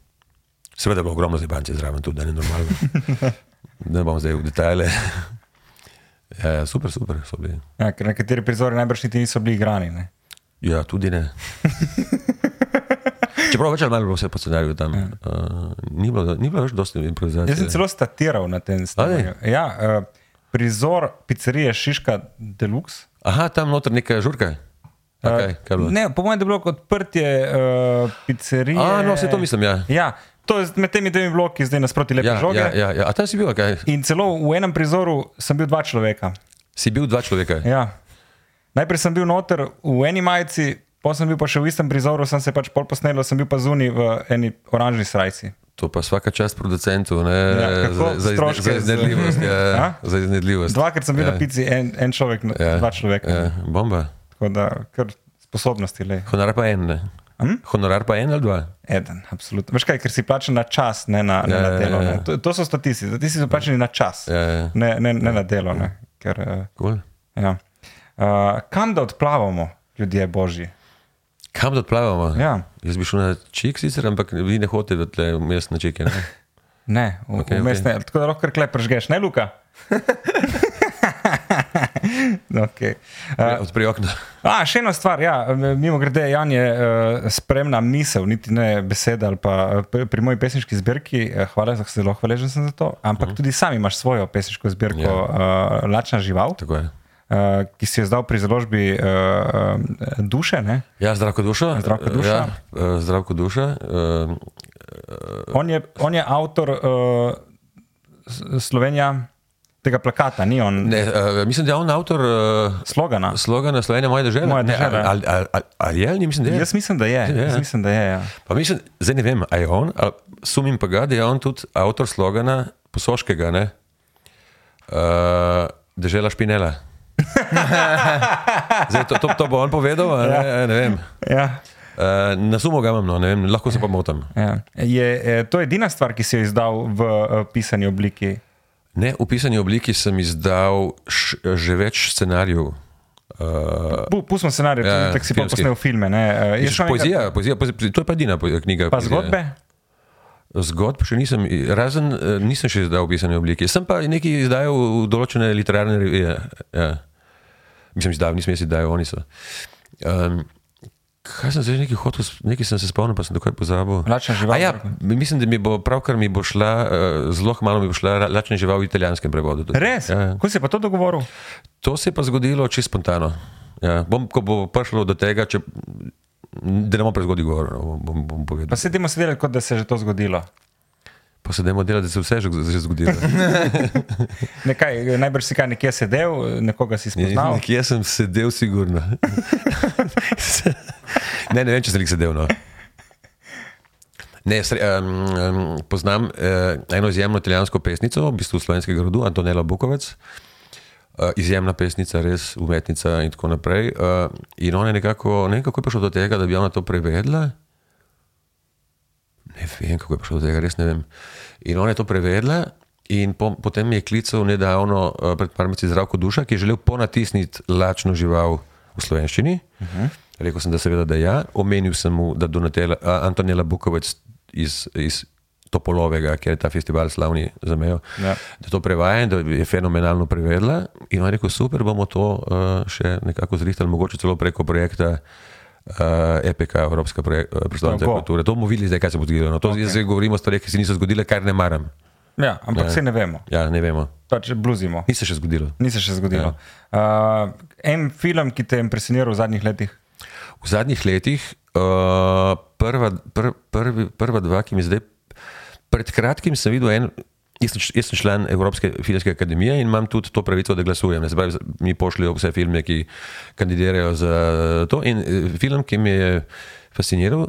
Seveda bilo ogromno zebance zraven, tudi da ne normalno. ne bom zdaj v detajle. ja, ja, super, super so bili. ja, ker nekateri prizori najbrž niti niso bili igrani. Ne? Ja, tudi ne. Čeprav več ali manj bilo vse po scenariju tam. Uh, ni, bilo, ni bilo več dosti improvizacije. Jaz sem celo statiral na tem scenariju. Ja, uh, prizor pizzerije Šiška Deluxe. Aha, tam noter neka žurka. Okay, kaj je bilo? Ne, po mojem, da je bilo odprtje uh, pizzerije. A, no, vse to mislim, ja. Ja, to je med temi dvemi bloki, zdaj nasproti lepe Ja, žoge. ja, ja, ja. A tam si bil, kaj? In celo v enem prizoru sem bil dva človeka. Si bil dva človeka. Ja. Najprej sem bil noter v eni majici, potem sem bil pa še v istem prizoru, sem se pač pol posnel, sem bil pa zunaj v eni oranžni srajci. To pa vsaka čast producentu, ne, Ja, za, za, Stroške za iznedljivost. Ja, za iznedljivost. Dvakrat sem bil ja. na pici, en, en človek, ja. dva človeka. Ja, bomba. Tako da, kar sposobnosti le. Honorar pa en, ne. Hm? Honorar pa en ali dva. Eden, absolutno. Veš kaj, ker si plačen na čas, ne na, ne Ja, na ja, delo. ja. Ne. To, to so statisti. Statisti so plačeni na čas, Ja, ja. ne, ne, ne na delo. Ne. Ker, uh, Cool. ja. uh, kam da odplavamo, ljudje božji? Kam da odplavamo? Ja. Jaz bi šel na čik sicer, ampak vi ne hodite, da tle vmes na čike. Ne? Ne, v, okay, vmes okej. ne. Tako da lahko kar klep prežgeš, ne Luka? okay. uh, Odpri okno. a, še ena stvar, ja, mimo grede, Jan je uh, spremna misel, niti ne beseda ali pa eh, pri pri moji pesniški zbirki, eh, hvala, zelo hvaležen sem za to, ampak uh -huh. tudi sam imaš svojo pesniško zbirko Ja. uh, Lačna žival, Tako je. Uh, ki si jo zdal pri založbi uh, uh, duše. Ne? Ja, zdravko duša. Zdravko Duša. Ja, eh, zdravko duša. eh, On je, on je avtor uh, Slovenija tega plakata, ni on Ne, uh, mislim, da je on avtor uh, slogana. slogana Slovenija moja država. Moja dežela. Ne, ali, ali, ali, ali je, ali mislim, da je. Jaz mislim, da je. Ja. Jaz mislim, da je ja. Pa mislim, zdaj ne vem, ali je on, ali sumim pa ga, da je on tudi avtor slogana posoškega, ne? Uh, Dežela špinela. zdaj, to, to, to bo on povedal, a ne, ne vem. Ja. Uh, na sumo ga imam, no, vem, lahko se pa motim. Ja. Je eh, to edina stvar, ki si jo izdal v uh, pisani obliki? Ne, v pisani obliki sem izdal š, že več scenarijev. Uh, Pu- Pustimo scenarij, Ja, ja, tako si pa posnel filme. Ne? Eh, je šel nekaj- poezija, poezija, poezija, to je pa edina knjiga. Pa poezija. zgodbe? Zgodb še nisem, razen nisem še izdal v pisani obliki. Sem pa nekaj izdajal v določene literarne revije. Ja. Mislim, izdal, nisem jaz izdajal, oni so. Um, kaj sem zdaj nekaj hotel, nekaj sem se spomnil, pa sem takoj pozabil. Lačna žival, A Ja, mislim, da mi bo pravkar mi bo šla, uh, zelo malo mi bo šla lačna žival v italijanskem prevodu. tudi. Res? Ja, ja. Kako si pa to dogovoril? To se je pa zgodilo čisto spontano. Ja, bom, ko bo prišlo do tega, če, da ne bom prezgodaj govoril, no, bom, bom, povedal. Pa se delati, kot da se je že to zgodilo. Pa se dajmo delati, da se vse že, že zgodilo. Nekaj, najbrž si kaj nekje sedel, nekoga si spoznal. Nekje sem sedel, sigurno. ne, ne vem, če sem jih sedel. No. Ne, sre, um, um, poznam uh, eno izjemno italijansko pesnico, v bistvu slovenskega rodu, Antonella Bukovec. Uh, izjemna pesnica, res umetnica in tako naprej. Uh, in ona je nekako, ne vem, kako je prišlo do tega, da bi ona to prevedla. Ne vem, kako je prišlo do tega, res ne vem. In ona je to prevedla. In po, potem mi je klical nedavno, uh, pred par meseci, zdravko duša, ki je želel ponatisniti lačno žival v slovenščini. Uh -huh. Rekel sem, da seveda da ja, omenil sem mu, da Donatela, uh, Antonela Bukovec iz, iz Topolovega, ker je ta festival slavni za mejo, Ja. da to prevaja in da je fenomenalno prevedla. In on je rekel, super, bomo to uh, še nekako zrihtali, mogoče celo preko projekta. Uh, EPK, Evropska projek- uh, prestolnica kulture. To bomo videli, zdaj, kaj se bo zgodilo. No, to okay. zdaj govorimo o stvareh, ki se niso zgodile, kar ne maram. Ja, ampak Ja. vse ne vemo, Ja, ne vemo. pač bluzimo. Ni se še zgodilo. Ni se še zgodilo. Ja. Uh, en film, ki te je impresioniral v zadnjih letih? V zadnjih letih, uh, prva, pr, prvi, prva dva, ki mi zdaj, pred kratkim sem videl en. Jaz sem, jaz sem član Evropske filmske akademije in imam tudi to pravico, da glasujem. Pravi, mi pošljajo vse filme, ki kandidirajo za to. In eh, film, ki me je fasciniral,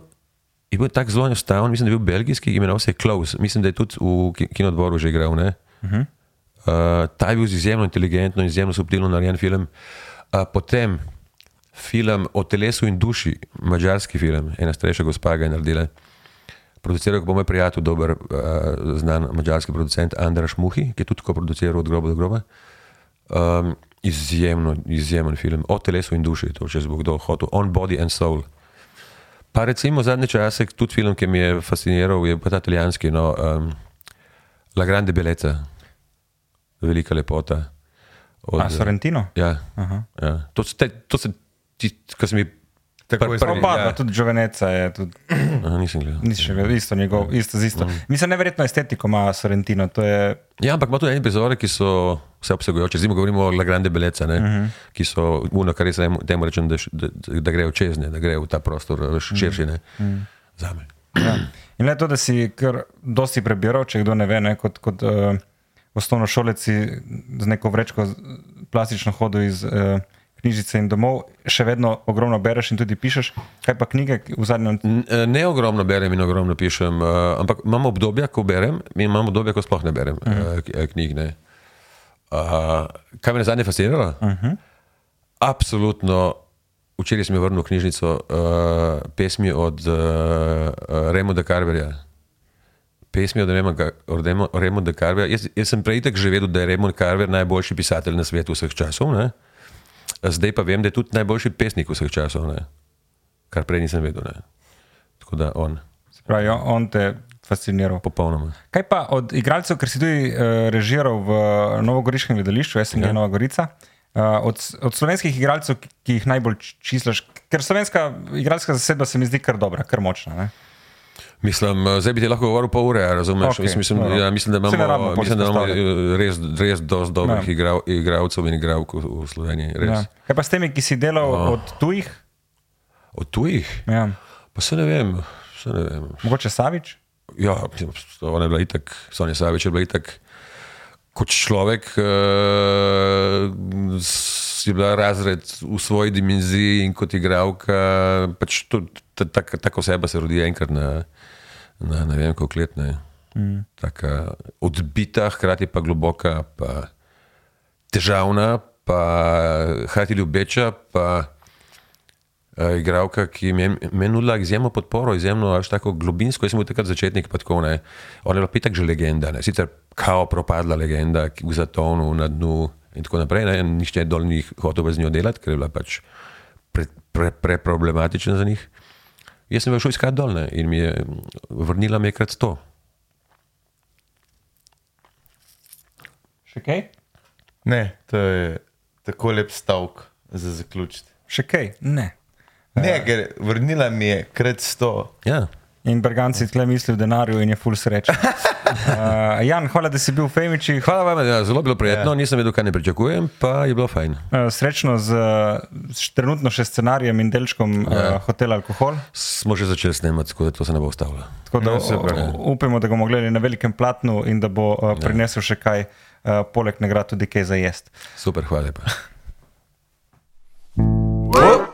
je bil tako zelo enostaven, mislim, da je bil belgijski, imenoval se je Klaus. Mislim, da je tudi v ki- kinodvoru že igral. ne. Uh, ta je bil izjemno inteligentno, izjemno subtilno narejen film. Uh, potem film o telesu in duši, mačarski film, ena starejša gospa ga je naredila. Produciral ga bo moj prijatelj, dober, uh, znan mačarski producent Andrej Muhi, ki je tudi produciral od groba do groba. Um, izjemno, izjemen film o telesu in duši, to če bo kdo hotel, On Body and Soul. Pa recimo zadnje čase, tudi film, ki mi je fasciniral, je pa ta italijanski, no, um, La Grande Bellezza, velika lepota. Od, A, Sorrentino? Ja, ja. To, te, to se ti, ki sem jih Takoj Pr- smo- prvi- Oba, ja. ja. tudi Joveneca je tudi, Aha, nisem gledal. nisi še gledal, isto, njegov, isto, z isto. Mislim, neverjetno estetiko ima Sorrentino, je Ja, ampak ima tudi ene prizore, ki so vse obsegajoče. Zdaj govorimo o La Grande Bellezza, ne, uh -huh. ki so uno, kar jaz temu- rečem, da, da, da grejo čez, ne, da grejo v ta prostor veš, širši. Ne, uh -huh. Zame. Ja. In le to, da si kar dosti prebiral, če kdo ne ve, ne, kot, kot uh, osnovnošolec si z neko vrečko plastično hodil iz uh, knjižnice in domov, še vedno ogromno bereš in tudi pišeš. Kaj pa knjige v zadnjem? Eh, Ne ogromno berem in ogromno pišem, uh, ampak imam obdobja, ko berem, in imam obdobja, ko sploh ne berem uh -huh. uh, knjig. Ne. Uh, kaj me je zadnje fasciniralo? Uh -huh. Absolutno. Včeraj sem vrnil v knjižnico uh, pesmi od uh, uh, Remo Carverja. Pesmi od Remo, Remo, Remo de Carverja. Jaz, jaz sem prej tako že vedel, da je Remo Carver najboljši pisatelj na svetu vseh časov. Ne? Zdaj pa vem, da je tudi najboljši pesnik vseh časov, ne? kar prej nisem vedel. Ne? Tako da on, Se pravi, on- on te fasciniral. popolnoma. Kaj pa od igralcev, ker si tudi uh, režiral v Novogoriškem gledališču, SNG ja. Nova Gorica, uh, od, od slovenskih igralcev, ki, jih najbolj č- čislaš, ker slovenska igralska zasedba se mi zdi kar dobra, kar močna. Ne? Mislim, eh, zdaj bi ti lahko govoril pol ure, razumeš? Okay, mislim, dobro. ja, mislim, da imamo, mislim, da imamo eh, res, res dosti dobrih Ja. igrav, igralcev in igralk v, v Sloveniji. Res. Ja. Kaj pa s temi, ki si delal oh. od tujih? Od tujih? Ja. Pa se ne vem. Se ne vem. Mogoče Savič? Ja, mislim, ona je bila itak, Sonja Savič je bila itak kot človek, uh, si bila razred v svoji dimenziji in kot igralka, pač to, ta, ta, tako oseba se rodi enkrat na, na ne vem, koliko let. Ne. Mm. Taka odbita, hkrati pa globoka, pa težavna, pa hkrati ljubeča, pa uh, igralka, ki mi je meni nudila izjemno podporo, izjemno až tako globinsko. Jaz sem bil takrat začetnik, pa tako ne. Ona je bila pitak že legenda, ne. sicer kao propadla legenda ki v zatonu, na dnu in tako naprej. Ne. Nihče dol ni hotel z njo delati, ker je bila pač preproblematična pre, pre za njih. Jaz sem jo šel iskat dol ne, in mi je vrnila mi je krat sto. Še kaj? Ne, to je tako lep stavek za zaključiti. Še kaj? Ne. Ne, ker vrnila mi je krat sto. Ja. In Berganci tle misli v denarju in je full srečen. Uh, Jan, hvala, da si bil v Femiči. Hvala vam, ja, zelo bilo prijetno, nisem vedel, kaj ne pričakujem, pa je bilo fajn. Uh, srečno z, z trenutno še scenarijem in delčkom ja. uh, Hotel Alkohol. Smo že začeli snemati, tako da to se ne bo ustavilo. Tako da Ja, super. u- upamo, da ga bomo gledali na velikem platnu in da bo uh, prinesel še kaj, uh, poleg nagrad tudi kaj za jesti. Super, hvala lepa.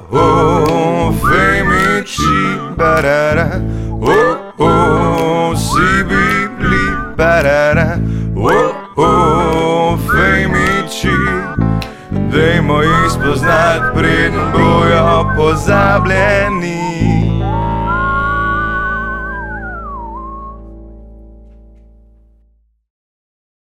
Oh, femiči, barara, oh, oh, si bili, barara, oh, oh, femiči, dajmo jih spoznati, preden bojo pozabljeni.